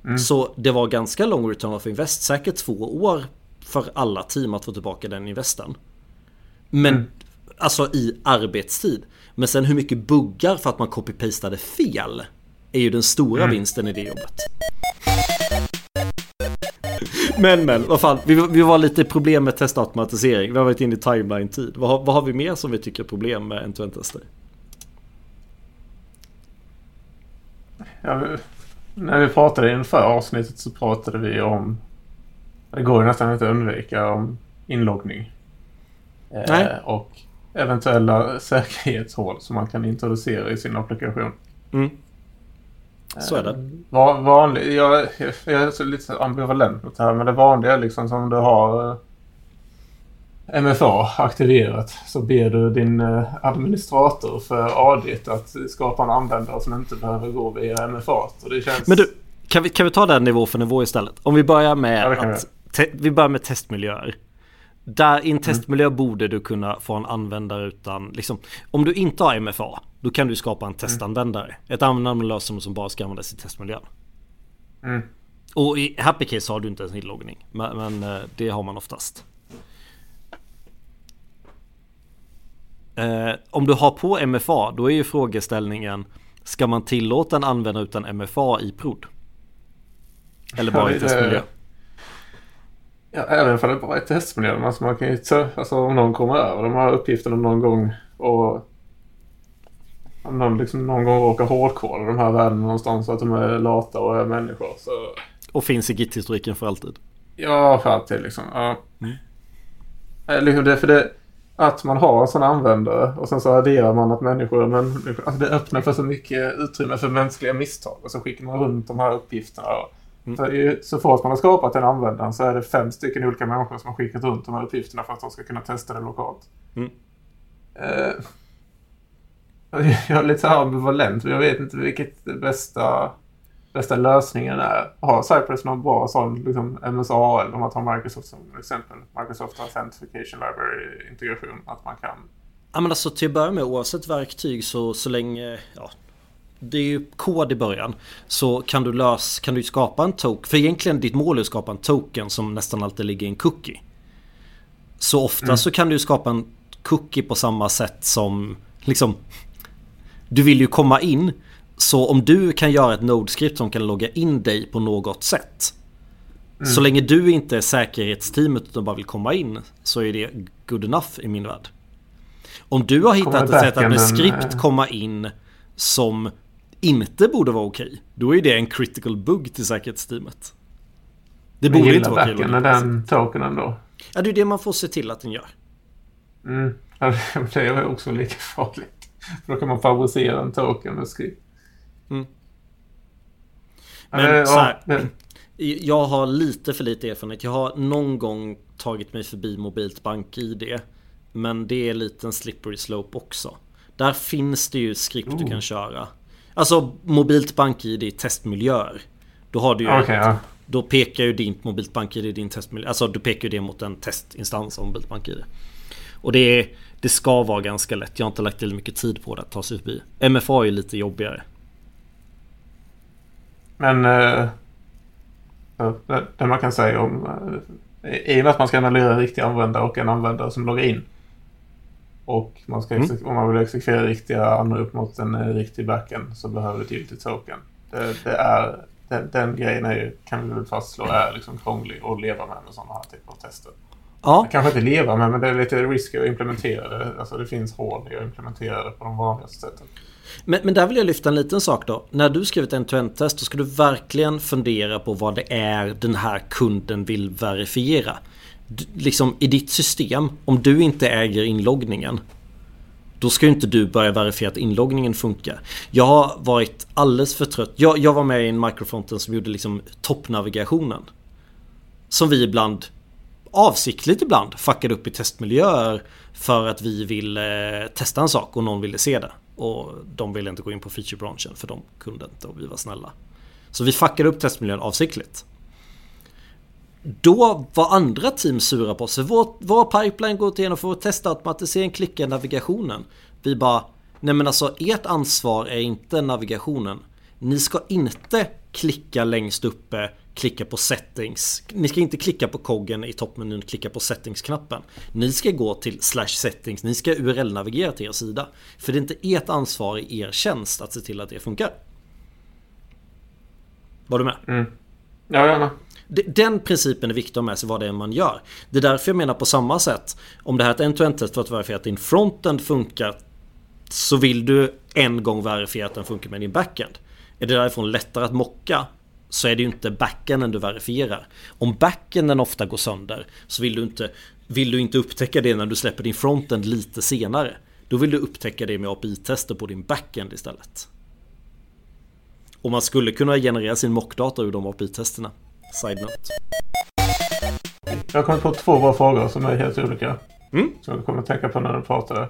Speaker 1: Mm. Så det var ganska lång return of invest, säkert två år för alla team att få tillbaka den investen. Men mm. alltså i arbetstid. Men sen hur mycket buggar för att man copy-pastade fel är ju den stora mm. vinsten i det jobbet. Men men, vad fan. Vi, vi var lite problem med testautomatisering. Vi har varit inne i timeline-tid. Vad, vad har vi mer som vi tycker är problem med end-to-end-tester?
Speaker 2: Ja, när vi pratade inför avsnittet så pratade vi om... Det går ju nästan inte att undvika om inloggning. Eh, och eventuella säkerhetshål som man kan introducera i sin applikation. Mm.
Speaker 1: Så är det.
Speaker 2: Eh, vanlig, jag, jag är lite ambivalent mot det här men det vanliga är liksom som du har eh, MFA aktiverat så ber du din eh, administrator för AD att skapa en användare som inte behöver gå via MFA. Och det känns...
Speaker 1: Men du, kan vi, kan vi ta den nivå för nivå istället? Om vi börjar med ja, att vi. börjar med testmiljöer. Där i en mm. testmiljö mm. borde du kunna få en användare utan, liksom, om du inte har MFA, då kan du skapa en testanvändare. Mm. Ett användarlösenord som bara ska användas i testmiljön. Mm. Och i Happy Case har du inte ens inloggning, men, men eh, det har man oftast. Eh, om du har på MFA, då är ju frågeställningen Ska man tillåta en användare utan MFA i prod? Eller bara i testmiljö?
Speaker 2: Ja, även för det bara är testmiljön. Alltså man kan ju alltså om någon kommer över de här uppgifterna någon gång och om någon, liksom någon gång råkar hårdkoda de här värdena någonstans så att de är lata och är människor. Så...
Speaker 1: Och finns i git-historiken för alltid?
Speaker 2: Ja, för alltid liksom. Ja. Mm. Eller det, för det, att man har en sån användare och sen så adderar man att människor, men alltså det öppnar för så mycket utrymme för mänskliga misstag och så skickar man runt de här uppgifterna. Och, Mm. Så, så fort man har skapat en användare så är det fem stycken olika människor som har skickat runt de här uppgifterna för att de ska kunna testa det lokalt. Mm. Uh, jag är lite så här ambivalent. Jag vet inte vilket bästa, bästa lösningen är. Har Cypress någon bra sån liksom MSA eller om man tar Microsoft som exempel. Microsoft Authentication Library-integration. Att man kan...
Speaker 1: Ja men alltså till att börja med oavsett verktyg så, så länge... Ja, det är ju kod i början. Så kan du lösa, kan du skapa en token. För egentligen ditt mål är att skapa en token som nästan alltid ligger i en cookie. Så ofta mm. så kan du skapa en cookie på samma sätt som liksom Du vill ju komma in Så om du kan göra ett Node-skript som kan logga in dig på något sätt mm. Så länge du inte är säkerhetsteamet utan bara vill komma in Så är det good enough i min värld Om du har hittat ett sätt att med skript komma in Som inte borde vara okej, då är det en critical bug till säkerhetsteamet.
Speaker 2: Det borde inte vara okej. Okay, den tokenen då?
Speaker 1: Ja, det är det man får se till att den gör.
Speaker 2: Mm. det är också lika farligt. För då kan man favorisera en token med skrift. Mm.
Speaker 1: Men ja, så här, Jag har lite för lite erfarenhet. Jag har någon gång tagit mig förbi mobilt bank-id. Men det är lite en slippery slope också. Där finns det ju skript oh. du kan köra. Alltså mobilt bank-id i testmiljöer. Då har du ju...
Speaker 2: Okay, ja.
Speaker 1: Då pekar ju din mobilt bank-id i din testmiljö. Alltså du pekar ju det mot en testinstans av mobilt bank-id. Och det, är, det ska vara ganska lätt. Jag har inte lagt till mycket tid på det att ta sig förbi. MFA är lite jobbigare.
Speaker 2: Men... Eh, det man kan säga om... Eh, I och med att man ska analysera riktiga användare och en användare som loggar in. Och man ska mm. om man vill exekvera riktiga anor upp mot en eh, riktig backend så behöver du giltigt token. Det, det är, den, den grejen är ju, kan vi väl fastslå är liksom krånglig att leva med med sådana här typer av tester. Ja. Kanske inte leva med men det är lite risky att implementera det. Alltså det finns hål i att implementera det på de vanligaste sätten.
Speaker 1: Men, men där vill jag lyfta en liten sak då. När du skriver ett end-to-end-test då ska du verkligen fundera på vad det är den här kunden vill verifiera. Liksom i ditt system, om du inte äger inloggningen då ska ju inte du börja verifiera att inloggningen funkar. Jag har varit alldeles för trött. Jag, jag var med i en microfronten som gjorde liksom toppnavigationen. Som vi ibland, avsiktligt ibland, fuckade upp i testmiljöer för att vi ville eh, testa en sak och någon ville se det. Och de ville inte gå in på featurebranschen för de kunde inte och vi var snälla. Så vi fuckade upp testmiljön avsiktligt. Då var andra team sura på oss. Vår, vår pipeline går igenom för att testa automatisering, klicka navigationen. Vi bara, nej men alltså ert ansvar är inte navigationen. Ni ska inte klicka längst uppe, klicka på settings. Ni ska inte klicka på koggen i toppmenyn, klicka på settings-knappen. Ni ska gå till slash settings, ni ska URL-navigera till er sida. För det är inte ert ansvar i er tjänst att se till att det funkar. Var du med?
Speaker 2: Mm. Ja, jag med.
Speaker 1: Den principen är viktig att ha med sig vad det är man gör. Det är därför jag menar på samma sätt. Om det här är ett end-to-end test för att verifiera att din frontend funkar. Så vill du en gång verifiera att den funkar med din backend. Är det därifrån lättare att mocka så är det ju inte backenden du verifierar. Om backenden ofta går sönder så vill du inte, vill du inte upptäcka det när du släpper din frontend lite senare. Då vill du upptäcka det med API-tester på din backend istället. Och man skulle kunna generera sin mockdata ur de API-testerna. Side note.
Speaker 2: Jag har kommit på två bra frågor som är helt olika. Mm. Som jag kommer att tänka på när du pratade.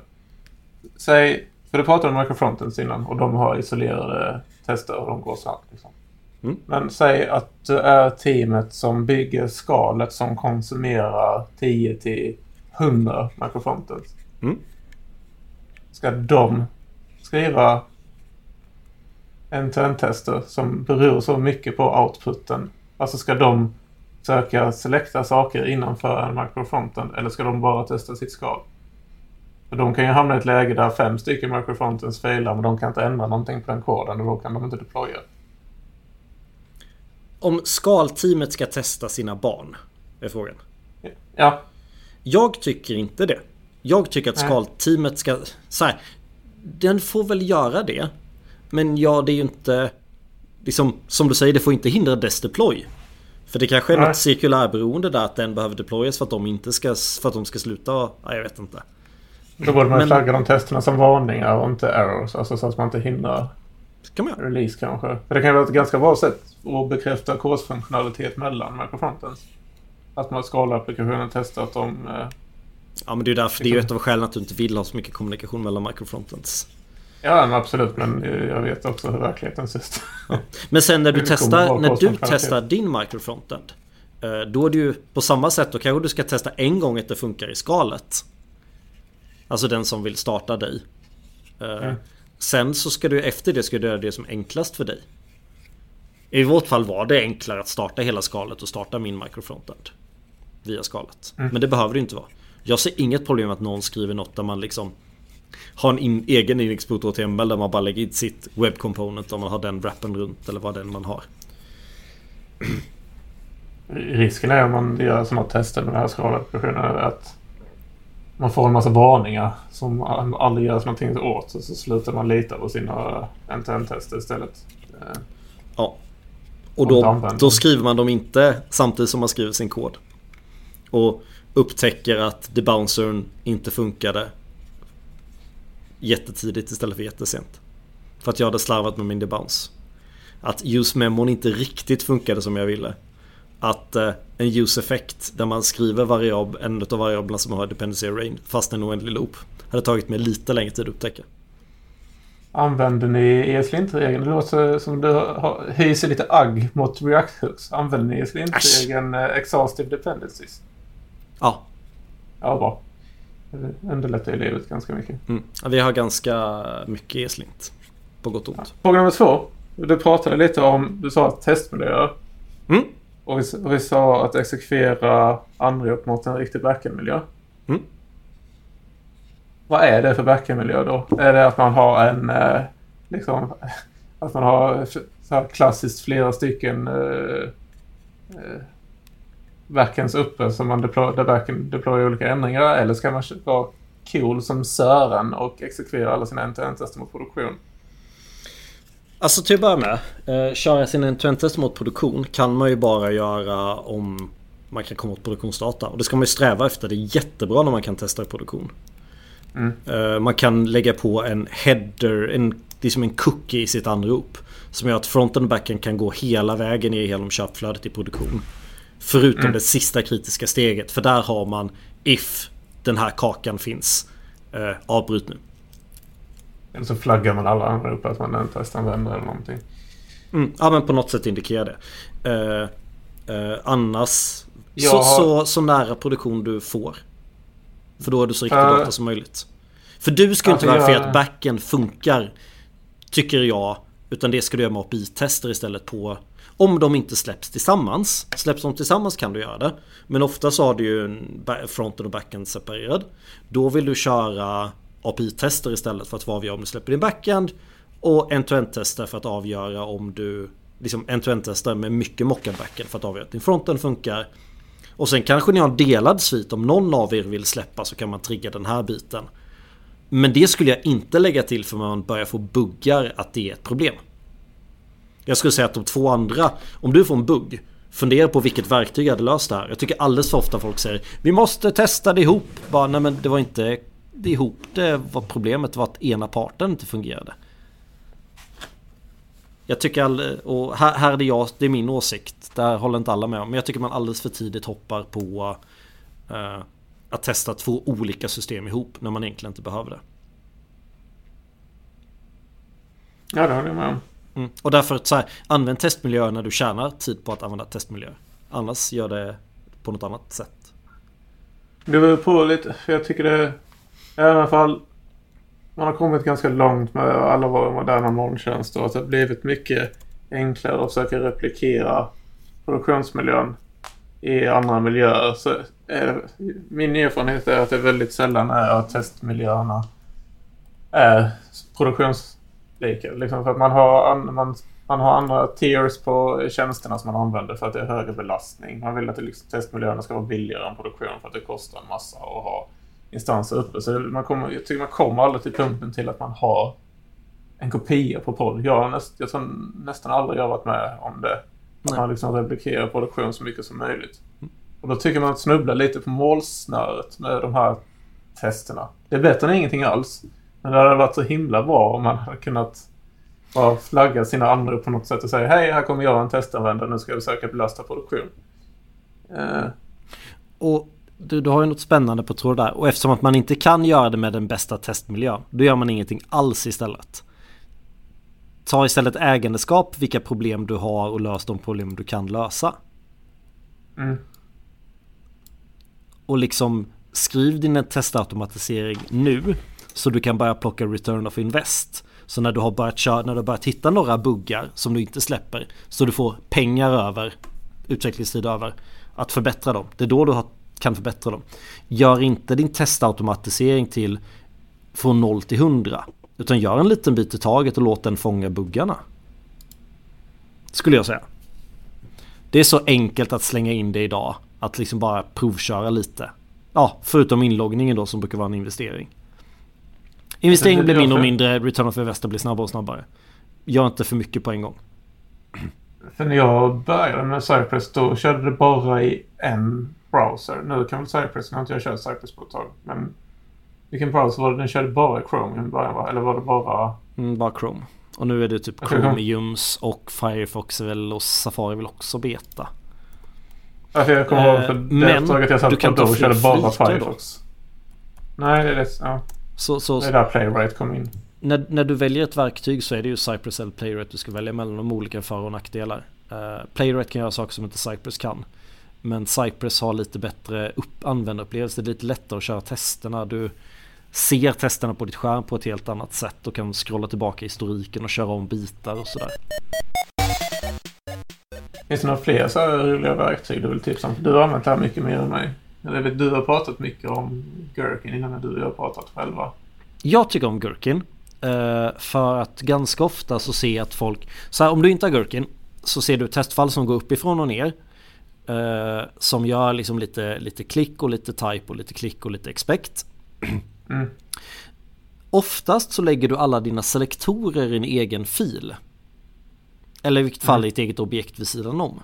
Speaker 2: Säg, för du pratade om microfrontends innan och de har isolerade tester och de går snabbt. Liksom. Mm. Men säg att du är teamet som bygger skalet som konsumerar 10 till 100 microfrontends. Mm. Ska de skriva end-to-end-tester som beror så mycket på outputen Alltså ska de söka selekta saker innanför en microfronten eller ska de bara testa sitt skal? För de kan ju hamna i ett läge där fem stycken microfrontens failar men de kan inte ändra någonting på den koden och då kan de inte deploya.
Speaker 1: Om skalteamet ska testa sina barn? Är frågan.
Speaker 2: Ja.
Speaker 1: Jag tycker inte det. Jag tycker att skalteamet ska... Så här, den får väl göra det. Men ja, det är ju inte liksom, som du säger, det får inte hindra dess deploy. För det kanske är Nej. något cirkulärberoende där att den behöver deployas för att de inte ska, för att de ska sluta. Ja, jag vet inte.
Speaker 2: Då borde man Men, flagga de testerna som varningar och inte errors. Alltså så att man inte hindrar
Speaker 1: kan man
Speaker 2: release kanske. För det kan vara ett ganska bra sätt att bekräfta kursfunktionalitet mellan microfrontends. Att man skalar applikationen testar att de... Eh,
Speaker 1: ja men det är därför, det är ju liksom- ett av skälen att du inte vill ha så mycket kommunikation mellan microfrontends.
Speaker 2: Ja, absolut. Men jag vet också hur verkligheten ser ut. Ja.
Speaker 1: Men sen när du testar, när du testar din microfrontend. Eh, då är det ju på samma sätt. Då kanske du ska testa en gång att det funkar i skalet. Alltså den som vill starta dig. Mm. Sen så ska du efter det ska du göra det som är enklast för dig. I vårt fall var det enklare att starta hela skalet och starta min microfrontend. Via skalet. Mm. Men det behöver det inte vara. Jag ser inget problem att någon skriver något där man liksom ha en in, egen inexport HTML där man bara lägger in sitt web component om man har den wrappen runt eller vad den man har.
Speaker 2: Risken är om man gör sådana tester med den här skalapplikationen att man får en massa varningar som aldrig görs någonting åt. Så, så slutar man lita på sina end-to-end-tester istället.
Speaker 1: Ja. Och då, då skriver man dem inte samtidigt som man skriver sin kod. Och upptäcker att debouncern inte funkade jättetidigt istället för jättesent. För att jag hade slarvat med min debounce. Att use-memon inte riktigt funkade som jag ville. att eh, en use effect där man skriver variab, en av variablerna som har dependency array fast en oändlig loop. Hade tagit mig lite längre tid att upptäcka.
Speaker 2: Använder ni ESLint-regeln? Det låter som du har, hyser lite agg mot React Hooks. Använder ni ESLint-regeln uh, Exhaustive Dependencies?
Speaker 1: Ja.
Speaker 2: Ja, bra. Underlättar ju livet ganska mycket.
Speaker 1: Mm. Vi har ganska mycket ESLint. På gott och ont. Ja.
Speaker 2: Fråga nummer två. Du pratade lite om, du sa testmiljöer.
Speaker 1: Mm.
Speaker 2: Och vi, och vi sa att exekvera anrop mot en riktig backendmiljö.
Speaker 1: Mm.
Speaker 2: Vad är det för backendmiljö då? Är det att man har en... Eh, liksom... Att man har så här klassiskt flera stycken eh, backends uppe som man deploy, där backend deployar olika ändringar? Eller ska man vara cool som Sören och exekvera alla sina end-to-end-tester mot produktion?
Speaker 1: Alltså till att börja med, eh, köra sin end-to-end-tester mot produktion kan man ju bara göra om man kan komma åt produktionsdata. Och det ska man ju sträva efter. Det är jättebra när man kan testa i produktion.
Speaker 2: Mm.
Speaker 1: Eh, man kan lägga på en header, en, liksom en cookie i sitt anrop. Som gör att fronten och backen kan gå hela vägen ner genom köpflödet i produktion. Förutom mm. det sista kritiska steget. För där har man if den här kakan finns. Eh, avbryt nu.
Speaker 2: Eller så flaggar man alla andra upp att man är testanvändare eller någonting.
Speaker 1: Mm, ja men på något sätt indikerar det. Eh, eh, annars så, har... så, så, nära produktion du får. För då är du så riktigt uh, data som möjligt. För du ska alltså inte verifiera jag... att backen funkar. Tycker jag. Utan det ska du göra med API-tester istället på om de inte släpps tillsammans. Släpps de tillsammans kan du göra det. Men ofta så har du ju fronten och backen separerad. Då vill du köra API-tester istället för att avgöra om du släpper din backend. Och end-to-end-tester för att avgöra om du... Liksom end-to-end-tester med mycket mockad backend för att avgöra att din fronten funkar. Och sen kanske ni har en delad svit. Om någon av er vill släppa så kan man trigga den här biten. Men det skulle jag inte lägga till för man börjar få buggar att det är ett problem. Jag skulle säga att de två andra, om du får en bugg Fundera på vilket verktyg jag hade löst det här. Jag tycker alldeles för ofta folk säger Vi måste testa det ihop. Bara, nej men det var inte det ihop det var problemet var att ena parten inte fungerade. Jag tycker all, och här, här är det jag, det är min åsikt. Där håller inte alla med om. Men jag tycker man alldeles för tidigt hoppar på uh, att testa två olika system ihop när man egentligen inte behöver det.
Speaker 2: Ja, det håller jag med om.
Speaker 1: Mm. Och därför så här, använd testmiljöer när du tjänar tid på att använda testmiljöer. Annars gör det på något annat sätt.
Speaker 2: Det beror på lite. För jag tycker det i alla fall man har kommit ganska långt med alla våra moderna molntjänster och att det har blivit mycket enklare att försöka replikera produktionsmiljön i andra miljöer. Så är, min erfarenhet är att det väldigt sällan är att testmiljöerna är produktionslika. Liksom för att man har, man, man har andra tiers på tjänsterna som man använder för att det är högre belastning. Man vill att liksom, testmiljöerna ska vara billigare än produktion för att det kostar en massa att ha instanser uppe. Så man kommer, jag tycker man kommer aldrig till punkten till att man har en kopia på podd. Jag, näst, jag tror nästan aldrig jag varit med om det. Att man liksom replikerar produktion så mycket som möjligt. Och då tycker man att snubbla lite på målsnöret med de här testerna. Det är bättre än ingenting alls. Men det hade varit så himla bra om man hade kunnat bara flagga sina andra på något sätt och säga hej, här kommer jag en testanvändare, nu ska jag försöka belasta produktion. Uh.
Speaker 1: Och du, du har ju något spännande på tråd där. Och eftersom att man inte kan göra det med den bästa testmiljön. Då gör man ingenting alls istället. Ta istället ägandeskap vilka problem du har och lös de problem du kan lösa.
Speaker 2: Mm.
Speaker 1: Och liksom skriv din testautomatisering nu. Så du kan börja plocka return of invest. Så när du har börjat köra, när du har börjat hitta några buggar som du inte släpper. Så du får pengar över, utvecklingstid över, att förbättra dem. Det är då du har kan förbättra dem. Gör inte din testautomatisering till från 0 till 100. Utan gör en liten bit i taget och låt den fånga buggarna. Skulle jag säga. Det är så enkelt att slänga in det idag. Att liksom bara provköra lite. Ja, förutom inloggningen då som brukar vara en investering. Investeringen blir mindre och mindre, return of investor blir snabbare och snabbare. Gör inte för mycket på en gång.
Speaker 2: För när jag började med Cypress då körde det bara i en browser. Nu kan väl Cypress, nu har inte jag kört Cypress på ett tag. Men vilken browser var det? Den körde bara Chrome i början va? Eller var det bara...
Speaker 1: Mm, bara Chrome. Och nu är det typ Chromiums och Firefox väl och Safari väl också beta.
Speaker 2: Alltså jag kommer ihåg för det uppdraget jag satt på då körde bara Firefox. Nej, det är det. Ja. Så, så, det är där Playwright kom in.
Speaker 1: När, när du väljer ett verktyg så är det ju Cypress eller Playwright du ska välja mellan de olika för och nackdelar. Uh, Playwright kan göra saker som inte Cypress kan. Men Cypress har lite bättre upp, användarupplevelse. Det är lite lättare att köra testerna. Du ser testerna på ditt skärm på ett helt annat sätt och kan scrolla tillbaka historiken och köra om bitar och sådär.
Speaker 2: Finns det några fler så här roliga verktyg du vill tipsa om? Du har använt det här mycket mer än mig. Jag vet, du har pratat mycket om Gherkin innan du och jag har pratat själva.
Speaker 1: Jag tycker om Gherkin. Eh, för att ganska ofta så ser jag att folk... Så här, om du inte har Gherkin så ser du testfall som går uppifrån och ner. Eh, som gör liksom lite, lite klick och lite type och lite klick och lite expect. Mm. Oftast så lägger du alla dina selektorer i en egen fil. Eller i vilket fall mm. i ett eget objekt vid sidan om.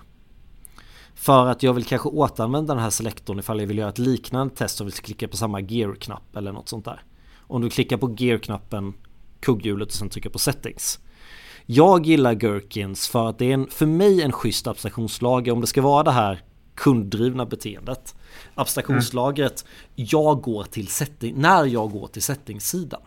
Speaker 1: För att jag vill kanske återanvända den här selektorn ifall jag vill göra ett liknande test och vill klicka på samma gear-knapp eller något sånt där. Om du klickar på gear-knappen, kugghjulet och sen trycker på settings. Jag gillar Gherkins för att det är en, för mig en schysst abstraktionslager om det ska vara det här kunddrivna beteendet. Abstraktionslagret, mm. jag går till setting, när jag går till settingssidan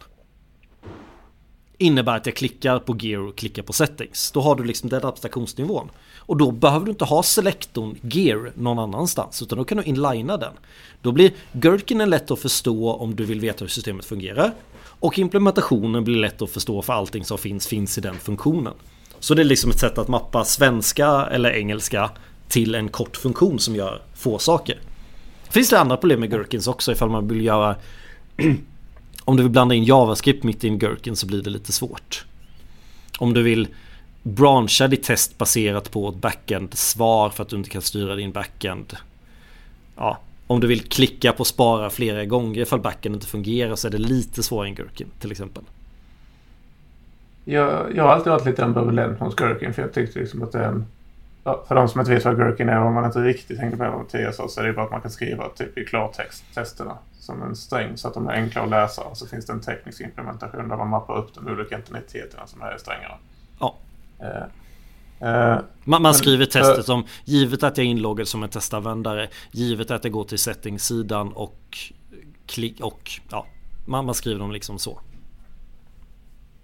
Speaker 1: innebär att jag klickar på gear och klickar på settings. Då har du liksom den abstraktionsnivån. Och då behöver du inte ha selektorn gear någon annanstans utan då kan du inlina den. Då blir Gherkinen lätt att förstå om du vill veta hur systemet fungerar. Och implementationen blir lätt att förstå för allting som finns finns i den funktionen. Så det är liksom ett sätt att mappa svenska eller engelska till en kort funktion som gör få saker. Finns det andra problem med Gherkins också ifall man vill göra om du vill blanda in JavaScript mitt i en Gherkin så blir det lite svårt. Om du vill brancha ditt test baserat på ett backend-svar för att du inte kan styra din backend. Ja, om du vill klicka på spara flera gånger ifall backend inte fungerar så är det lite svårare än Gherkin till exempel.
Speaker 2: Jag, jag har alltid varit lite ambivalent mot Gherkin för jag tyckte liksom att det är en... Ja, för de som inte vet vad Gherkin är om man inte riktigt hängde med vad Mattias sa så är det bara att man kan skriva typ i klartext testerna som en sträng så att de är enkla att läsa. Och så finns det en teknisk implementation där man mappar upp de olika entiteterna som är i strängarna.
Speaker 1: Ja. Eh, eh, man, man, skriver testet uh, som givet att jag är inloggad som en testanvändare, givet att jag går till settingssidan och klick och ja, man, man skriver dem liksom så.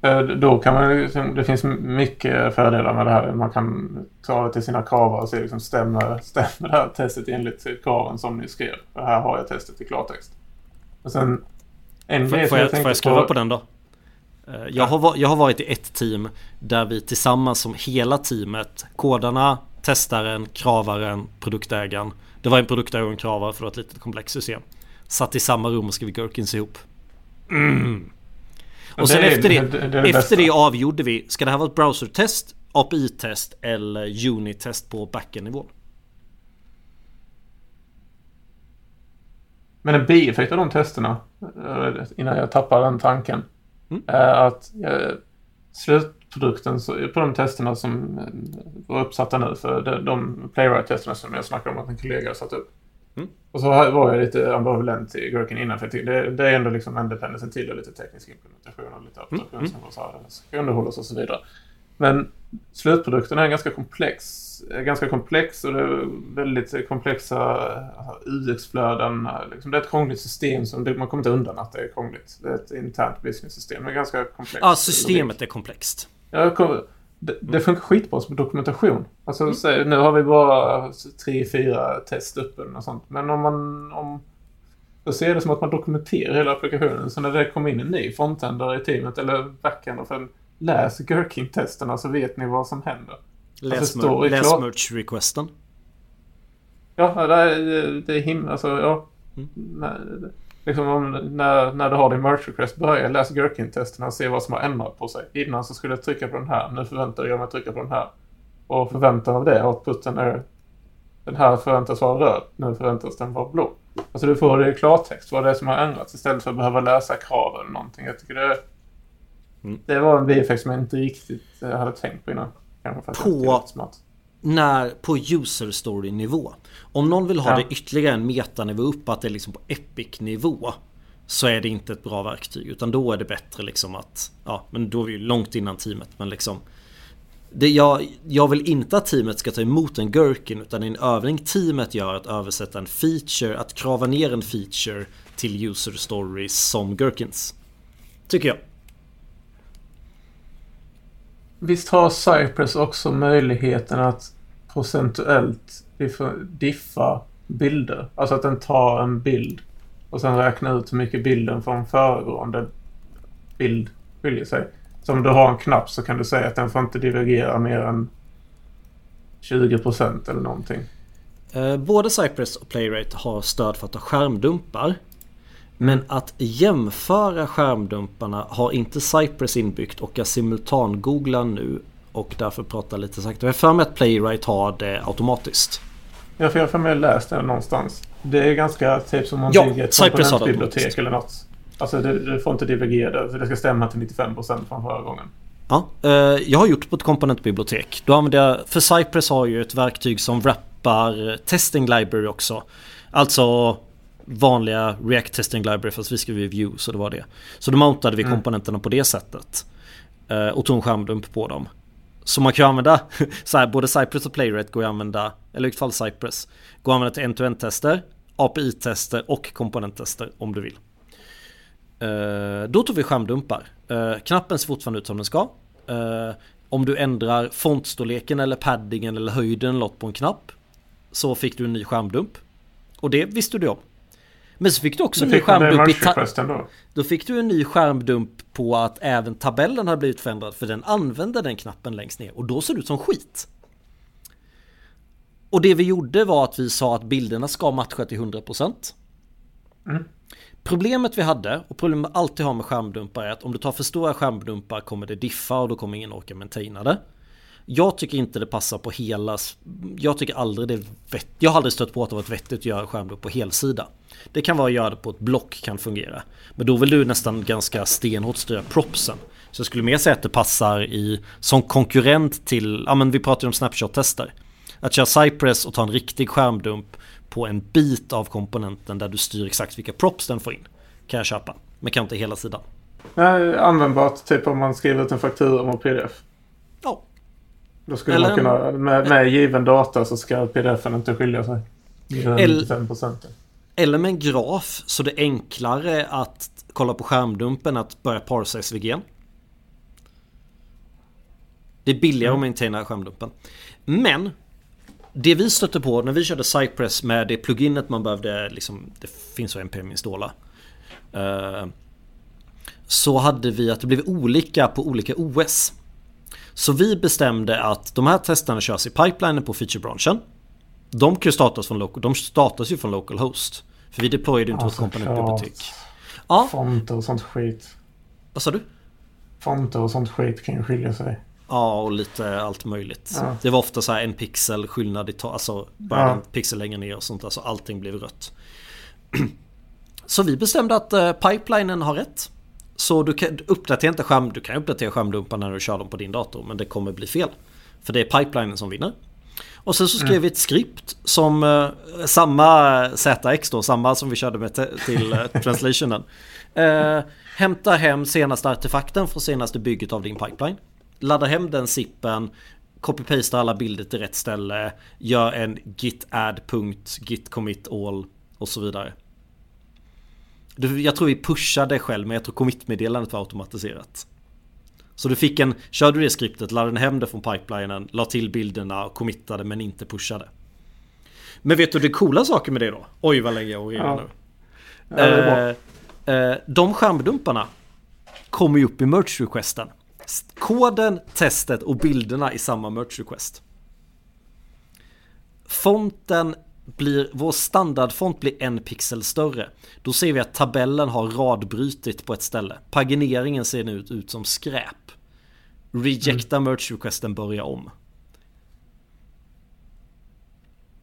Speaker 2: Eh, då kan man liksom, det finns mycket fördelar med det här. Man kan ta det till sina kravar och se liksom stämmer, stämmer det här testet enligt kraven som ni skrev. För här har jag testet i klartext. Och sen
Speaker 1: en grej får, jag, får jag skruva på, på den då? Eh, jag har, jag har varit i ett team där vi tillsammans som hela teamet, kodarna, testaren, kravaren, produktägaren. Det var en produktägare och en kravare för det var ett litet komplext system. Satt i samma rum och skrev Gherkins ihop. Mm. Och sen det efter det, det, det efter det avgjorde vi, ska det här vara ett browsertest, API-test eller unit-test på backend-nivån?
Speaker 2: Men en bieffekt av de testerna, eh, innan jag tappar den tanken, mm. är att jag, slutprodukten på de testerna som var uppsatta nu, för de, playwright-testerna som jag snackade om att en kollega satt upp. Mm. Och så var jag lite ambivalent i Gherkin innan, för det, det är ändå liksom en dependency till och lite teknisk implementation och lite abstraktion mm. som ska underhållas och så vidare. Men slutprodukten är ganska komplex ganska komplex och det är väldigt komplexa alltså, UX-flöden. Liksom det är ett krångligt system som man kommer inte undan att det är krångligt. Det är ett internt business-system. Det är ganska komplext.
Speaker 1: Ja, systemet är komplext.
Speaker 2: Ja, det, det funkar skitbra som dokumentation. Alltså, mm. så, nu har vi bara tre, fyra test uppe och sånt. Men om man... Om, då ser det som att man dokumenterar hela applikationen. Så när det kommer in en ny frontändare i teamet eller backender, läs Gherkin-testerna så vet ni vad som händer.
Speaker 1: Läs, alltså, läs merch-requesten.
Speaker 2: Ja, det är, det är himla... Alltså, ja. Mm. När, liksom om, när, när du har din merch-request, börja läsa Gherkin-testerna och se vad som har ändrat på sig. Innan så skulle jag trycka på den här. Nu förväntar jag mig att trycka på den här. Och förväntan av det, outputen är... Den här förväntas vara röd. Nu förväntas den vara blå. Alltså du får det i klartext vad det är som har ändrats istället för att behöva läsa krav eller någonting. Jag tycker det... Mm. Det var en bieffekt som jag inte riktigt eh, hade tänkt på innan
Speaker 1: på, när, på user story nivå. Om någon vill ha ja. det ytterligare en metanivå upp, att det är liksom på epic nivå. Så är det inte ett bra verktyg. Utan då är det bättre liksom att, ja men då är vi ju långt innan teamet. Men liksom det jag, jag vill inte att teamet ska ta emot en Gherkin utan en övning teamet gör att översätta en feature, att krava ner en feature till user stories som Gherkins. Tycker jag.
Speaker 2: Visst har Cypress också möjligheten att procentuellt diffa bilder? Alltså att den tar en bild och sen räknar ut hur mycket bilden från föregående bild skiljer sig. Så om du har en knapp så kan du säga att den får inte divergera mer än 20% eller någonting.
Speaker 1: Eh, både Cypress och Playrate har stöd för att ta skärmdumpar. Men att jämföra skärmdumparna har inte Cypress inbyggt och jag simultangooglar nu och därför pratar lite sakta. Jag har för mig att Playwright har det automatiskt.
Speaker 2: Ja, för jag har för mig läst det någonstans. Det är ganska typ som om
Speaker 1: ja,
Speaker 2: bygger ett komponentbibliotek eller något. Alltså det, det får inte divergera för det ska stämma till 95% från förra gången.
Speaker 1: Ja, eh, jag har gjort på ett komponentbibliotek. Då använder jag, för Cypress har ju ett verktyg som wrappar testing library också. Alltså vanliga React testing library fast vi skriver view så det var det. Så då mountade vi mm. komponenterna på det sättet. Eh, och tog en skärmdump på dem. Så man kan ju använda så här, både Cypress och Playwright går att använda, eller i fall Cypress, går att använda till end-to-end tester, API-tester och komponenttester om du vill. Eh, då tog vi skärmdumpar. Eh, knappen ser fortfarande ut som den ska. Eh, om du ändrar fontstorleken eller paddingen eller höjden eller något på en knapp så fick du en ny skärmdump. Och det visste du om. Men så fick du också en ny skärmdump i då? då fick du en ny skärmdump på att även tabellen hade blivit förändrad för den använde den knappen längst ner och då såg det ut som skit. Och det vi gjorde var att vi sa att bilderna ska matcha till 100%. Mm. Problemet vi hade, och problemet man alltid har med skärmdumpar är att om du tar för stora skärmdumpar kommer det diffa och då kommer ingen orka maintaina det. Jag tycker inte det passar på hela... Jag tycker aldrig det är vett, Jag har aldrig stött på att det varit vettigt att göra skärmdump på helsida. Det kan vara att göra det på ett block kan fungera. Men då vill du nästan ganska stenhårt styra propsen. Så jag skulle mer säga att det passar i som konkurrent till, ja men vi pratar ju om snapshot-tester. Att köra Cypress och ta en riktig skärmdump på en bit av komponenten där du styr exakt vilka props den får in. Kan jag köpa. Men kan inte hela sidan.
Speaker 2: Nej, användbart typ om man skriver ut en faktura med pdf.
Speaker 1: Ja.
Speaker 2: Då skulle Eller man kunna, med, med given data så ska pdfen inte skilja sig.
Speaker 1: Eller, eller med en graf så det är enklare att kolla på skärmdumpen att börja parsa SVG. Det är billigare mm. att maintaina skärmdumpen. Men det vi stötte på när vi körde Cypress med det pluginet man behövde, liksom, det finns så npm installa. Uh, så hade vi att det blev olika på olika OS. Så vi bestämde att de här testerna körs i pipelinen på featurebranschen. De kan ju startas från local, de startas ju från localhost. För vi deployade inte alltså, vårt komponentbibliotek.
Speaker 2: Ja. Fonter och sånt skit.
Speaker 1: Vad sa du?
Speaker 2: Fonter och sånt skit kan ju skilja sig.
Speaker 1: Ja, och lite allt möjligt. Ja. Det var ofta så här en pixel skillnad i tal, alltså bara ja. en pixel längre ner och sånt där, så allting blev rött. Så vi bestämde att uh, pipelinen har rätt. Så du kan uppdatera inte skärm, du kan uppdatera skärmdumparna när du kör dem på din dator, men det kommer bli fel. För det är pipelinen som vinner. Och sen så skrev mm. vi ett skript som uh, samma ZX då, samma som vi körde med till uh, translationen. Uh, hämtar hem senaste artefakten från senaste bygget av din pipeline laddar hem den zippen, copy-pastar alla bilder till rätt ställe, gör en git add punkt, git commit all och så vidare. Jag tror vi pushade själv men jag tror commit-meddelandet var automatiserat. Så du fick en, körde du det skriptet, laddade hem det från pipelinen, la till bilderna och committade men inte pushade. Men vet du det coola saker med det då? Oj vad länge jag och ja. nu. Ja, eh, eh, de skärmdumparna kommer ju upp i merch requesten koden, testet och bilderna i samma merch request. Fonten blir, vår standardfont blir en pixel större. Då ser vi att tabellen har radbrytit på ett ställe. Pagineringen ser nu ut, ut som skräp. Rejecta mm. merch requesten, börja om.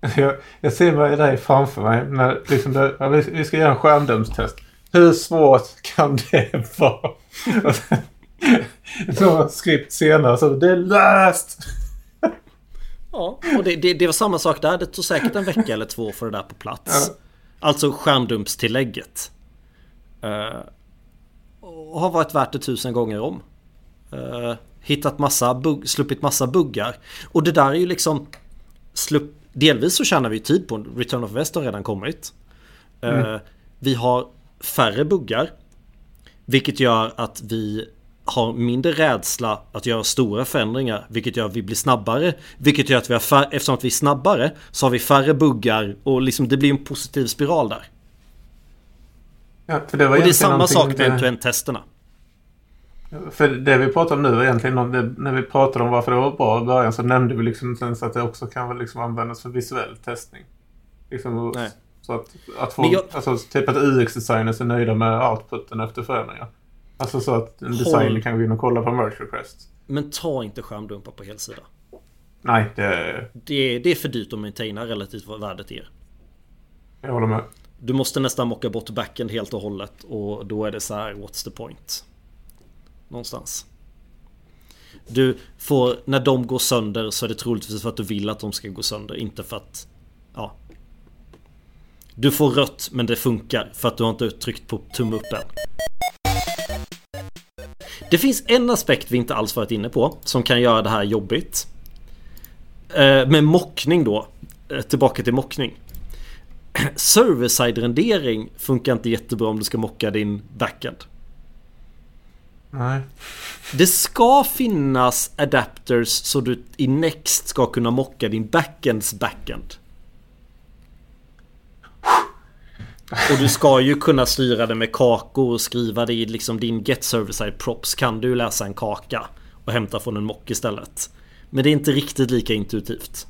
Speaker 2: Jag, jag ser mig dig framför mig när liksom det, vi ska göra en skärmdumpstest. Hur svårt kan det vara? så skript senare så det är löst!
Speaker 1: Ja, och det, det, det, var samma sak där. Det tog säkert en vecka eller två för det där på plats. Ja. Alltså skärmdumpstillägget. Uh, och har varit värt det tusen gånger om. Uh, Hittat massa bugg, sluppit massa buggar. Och det där är ju liksom... Slupp, delvis så tjänar vi tid på Return of West har redan kommit. Mm. Uh, vi har färre buggar. Vilket gör att vi har mindre rädsla att göra stora förändringar Vilket gör att vi blir snabbare Vilket gör att vi har färre, eftersom att vi är snabbare Så har vi färre buggar och liksom det blir en positiv spiral där.
Speaker 2: Ja, för det var
Speaker 1: och det är samma sak med end-to-end-testerna
Speaker 2: För det vi pratar om nu egentligen om det, När vi pratade om varför det var bra i början så nämnde vi liksom ens att det också kan väl liksom användas för visuell testning. Liksom, Nej. Så att, att få, jag... alltså, typ att UX-designers är nöjda med outputen efter förändringar Alltså så att en designer Håll... kan gå in och kolla på merge request.
Speaker 1: Men ta inte skärmdumpar på helsida.
Speaker 2: Nej, det...
Speaker 1: det... Det är för dyrt att maintaina relativt vad värdet är.
Speaker 2: Jag håller med.
Speaker 1: Du måste nästan mocka bort backend helt och hållet och då är det så här, what's the point? Någonstans. Du får, när de går sönder så är det troligtvis för att du vill att de ska gå sönder, inte för att... Ja. Du får rött men det funkar för att du har inte tryckt på tumme upp än. Det finns en aspekt vi inte alls varit inne på som kan göra det här jobbigt. Eh, med mockning då. Eh, tillbaka till mockning. Server-side rendering funkar inte jättebra om du ska mocka din backend.
Speaker 2: Nej.
Speaker 1: Det ska finnas adapters så du i Next ska kunna mocka din backends backend. Och du ska ju kunna styra det med kakor och skriva det i liksom din get server side props kan du läsa en kaka och hämta från en mock istället. Men det är inte riktigt lika intuitivt.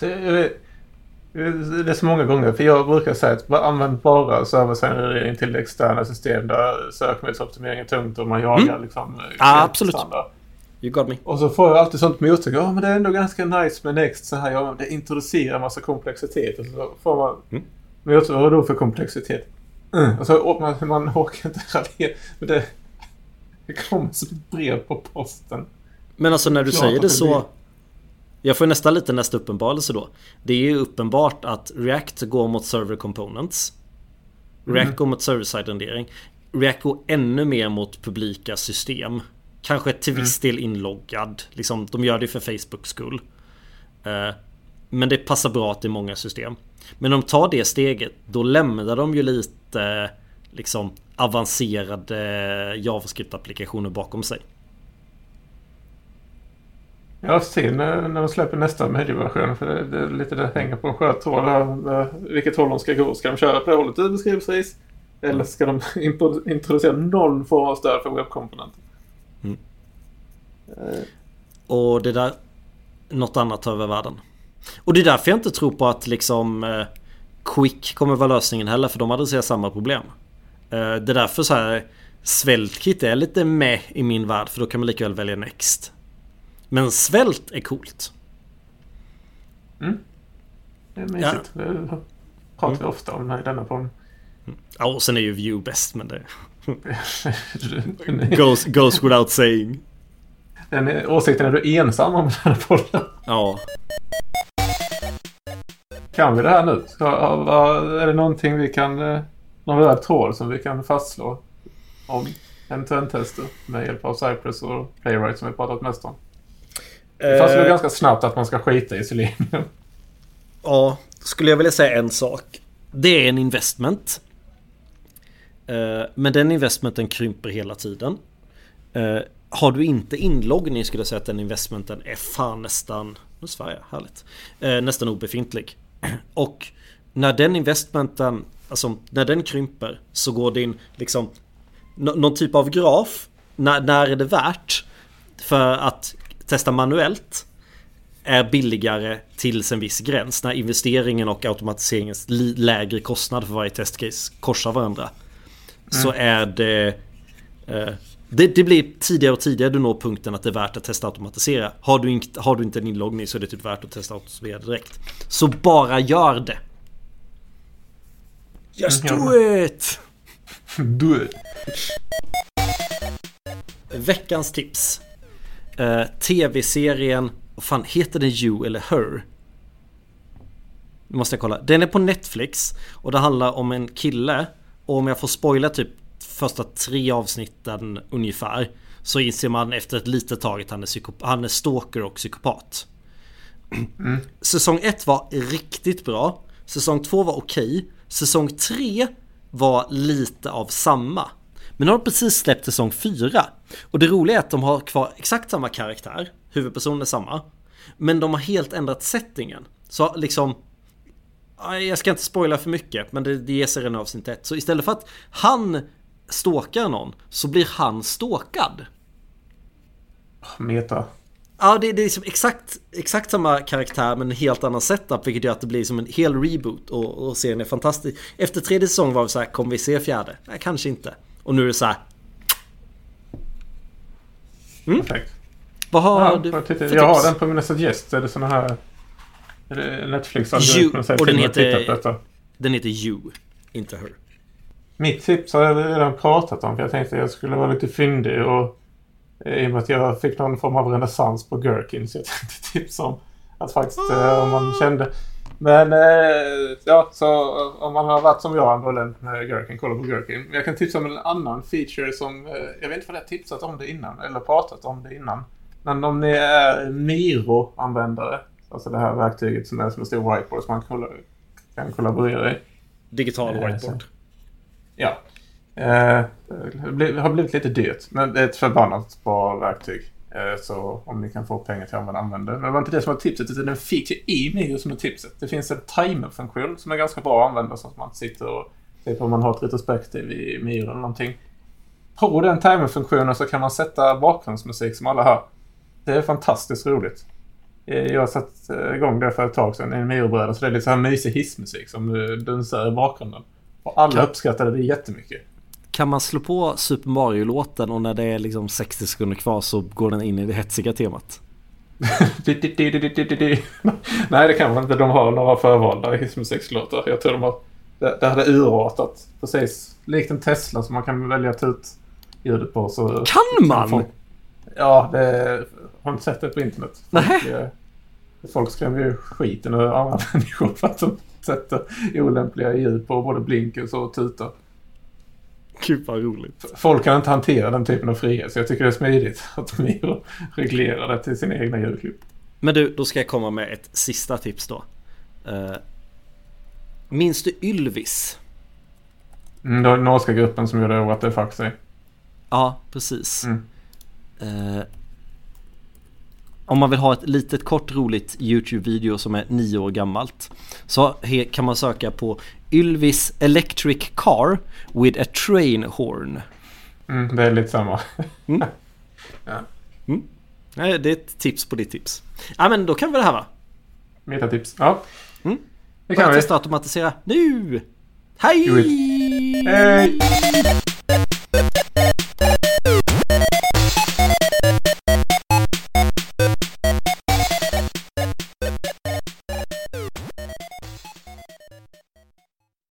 Speaker 2: Det är så många gånger, för jag brukar säga att använd bara servergenerering till externa system där sökmedelsoptimering är tungt och man jagar mm. liksom...
Speaker 1: Ja, absolut. You got me.
Speaker 2: Och så får jag alltid sånt mottag. Ja, men det är ändå ganska nice med Next så här. Ja, det introducerar massa komplexitet. Och så får man mm. Men jag tror, vadå för komplexitet? Mm. Alltså, man, man orkar inte radera. Men det, det kommer som ett brev på posten.
Speaker 1: Men alltså när du Klart säger det så... Jag får nästan lite nästa uppenbarelse då. Det är ju uppenbart att React går mot server components. React mm. går mot server-side rendering. React går ännu mer mot publika system. Kanske till viss mm. del inloggad. Liksom, de gör det för Facebooks skull. Uh, men det passar bra till många system. Men om de tar det steget då lämnar de ju lite liksom avancerade JavaScript-applikationer bakom sig.
Speaker 2: Jag ser när, när de släpper nästa medieversion. För det, det är lite det hänger på en skör tråd. Vilket håll de ska gå. Ska de köra på det hållet du beskriver Eller ska de introducera någon form av stöd för webbkomponenter? Mm.
Speaker 1: Uh. Och det där något annat över världen. Och det är därför jag inte tror på att liksom eh, Quick kommer vara lösningen heller för de adresserar samma problem. Eh, det är därför så här Svältkit är lite med i min värld för då kan man lika väl välja Next. Men svält är coolt.
Speaker 2: Mm. Det är mysigt. Ja. Det pratar vi mm. ofta om i denna podden.
Speaker 1: Ja, och sen är ju View bäst men det... goes, goes without saying.
Speaker 2: Den åsikten är du ensam om den här podden.
Speaker 1: Ja.
Speaker 2: Kan vi det här nu? Ska, är det någonting vi kan... Eh, någon röd tråd som vi kan fastslå om end-to-end-tester med hjälp av Cypress och Playwright som vi pratat mest om? Det fastslår uh, ganska snabbt att man ska skita i Selenium.
Speaker 1: Ja, skulle jag vilja säga en sak. Det är en investment. Uh, men den investmenten krymper hela tiden. Har du inte inloggning skulle jag säga att den investmenten är fan nästan... Nu svär jag, härligt. nästan obefintlig. Och när den investmenten, alltså när den krymper så går din liksom någon typ av graf. När, när är det värt för att testa manuellt är billigare tills en viss gräns. När investeringen och automatiseringens lägre kostnad för varje testcase korsar varandra. Mm. Så är det eh, det, det, blir tidigare och tidigare du når punkten att det är värt att testa automatisera. Har du, inte, har du inte en inloggning så är det typ värt att testa automatisera direkt. Så bara gör det. Just do it!
Speaker 2: Do it!
Speaker 1: Veckans tips. Uh, TV-serien, vad fan heter den You eller Her? Nu måste jag kolla. Den är på Netflix och det handlar om en kille och om jag får spoila typ första tre avsnitten ungefär Så inser man efter ett litet tag att han är, psykop- han är stalker och psykopat.
Speaker 2: Mm.
Speaker 1: Säsong 1 var riktigt bra. Säsong 2 var okej. Säsong 3 var lite av samma. Men nu har de precis släppt säsong 4. Och det roliga är att de har kvar exakt samma karaktär. Huvudpersonen är samma. Men de har helt ändrat settingen. Så liksom... Jag ska inte spoila för mycket, men det, det ger sig redan av sin tätt. Så istället för att han stalkar någon, så blir han stalkad.
Speaker 2: Meta.
Speaker 1: Ja, det, det är liksom exakt, exakt samma karaktär men en helt annan setup vilket gör att det blir som en hel reboot och, och serien är fantastisk. Efter tredje säsong var det så här, kommer vi se fjärde? Nej, kanske inte. Och nu är det så här. Mm.
Speaker 2: Perfekt.
Speaker 1: Vad har
Speaker 2: Ja,
Speaker 1: du
Speaker 2: jag,
Speaker 1: för tips?
Speaker 2: jag har den på mina suggest. Är det såna här... Är det Netflix
Speaker 1: You, och den heter-. Den heter You, inte Her.
Speaker 2: Mitt tips har jag redan pratat om. För jag tänkte att jag skulle vara lite fyndig. Och, eh, I och med att jag fick någon form av renässans på Gherkin. Så jag tänkte tipsa om att faktiskt eh, om man kände... Men eh, ja, så om man har varit som jag ambivalent med Gherkin, kolla på Gherkin. Men Jag kan tipsa om en annan feature som... Eh, jag vet inte vad jag har tipsat om det innan. Eller pratat om det innan. Men om ni är Miro-användare. Alltså det här verktyget som är som en stor whiteboard som man kan, kolla- kan kollaborera i.
Speaker 1: Digital whiteboard.
Speaker 2: Ja. Eh, det har blivit lite dyrt, men det är ett förbannat bra verktyg. Eh, så om ni kan få pengar till att använda det. Men det var inte det som var tipset, utan det är en feature i Miro som är tipset. Det finns en timer-funktion som är ganska bra att använda så att man inte sitter och ser på om man har ett retrospektiv i Miro eller någonting. På den timer-funktionen så kan man sätta bakgrundsmusik som alla hör. Det är fantastiskt roligt. Eh, jag har satt eh, igång det för ett tag sedan i en Miro-bräda, så det är lite så här mysig hissmusik som eh, dunsar i bakgrunden. Och alla
Speaker 1: Kan-
Speaker 2: uppskattade det jättemycket.
Speaker 1: Kan man slå på Super Mario-låten och när det är liksom 60 sekunder kvar så går den in i det hetsiga temat?
Speaker 2: Nej, det kan man inte. De har några förvalda hissmusikslåtar. Jag tror de har... Det, det hade urartat precis likt en Tesla som man kan välja att ta ut ljudet på. Så
Speaker 1: Kan man?
Speaker 2: Folk, ja, det har inte sett det på internet. Folk, eh, folk skrämmer ju skiten ur andra människor för att de sätter olämpliga ljud på både blinkers och tutor.
Speaker 1: Gud vad roligt.
Speaker 2: Folk kan inte hantera den typen av frihet så jag tycker det är smidigt att Miro reglerar det till sina egna ljudklipp.
Speaker 1: Men du, då ska jag komma med ett sista tips då. Uh, minns du Ylvis?
Speaker 2: Mm, det var den norska gruppen som gjorde What the fuck sig.
Speaker 1: Ja, precis.
Speaker 2: Mm.
Speaker 1: Eh, om man vill ha ett litet kort roligt YouTube-video som är nio år gammalt så kan man söka på Ylvis Electric Car with a Train Horn.
Speaker 2: Mm, det är lite samma.
Speaker 1: Nej, det är ett tips på ditt tips. Ja men då kan vi det här va?
Speaker 2: Metatips. Ja.
Speaker 1: Mm.
Speaker 2: Det
Speaker 1: Börja
Speaker 2: kan vi.
Speaker 1: testa automatisera nu! Hej!
Speaker 2: Hej!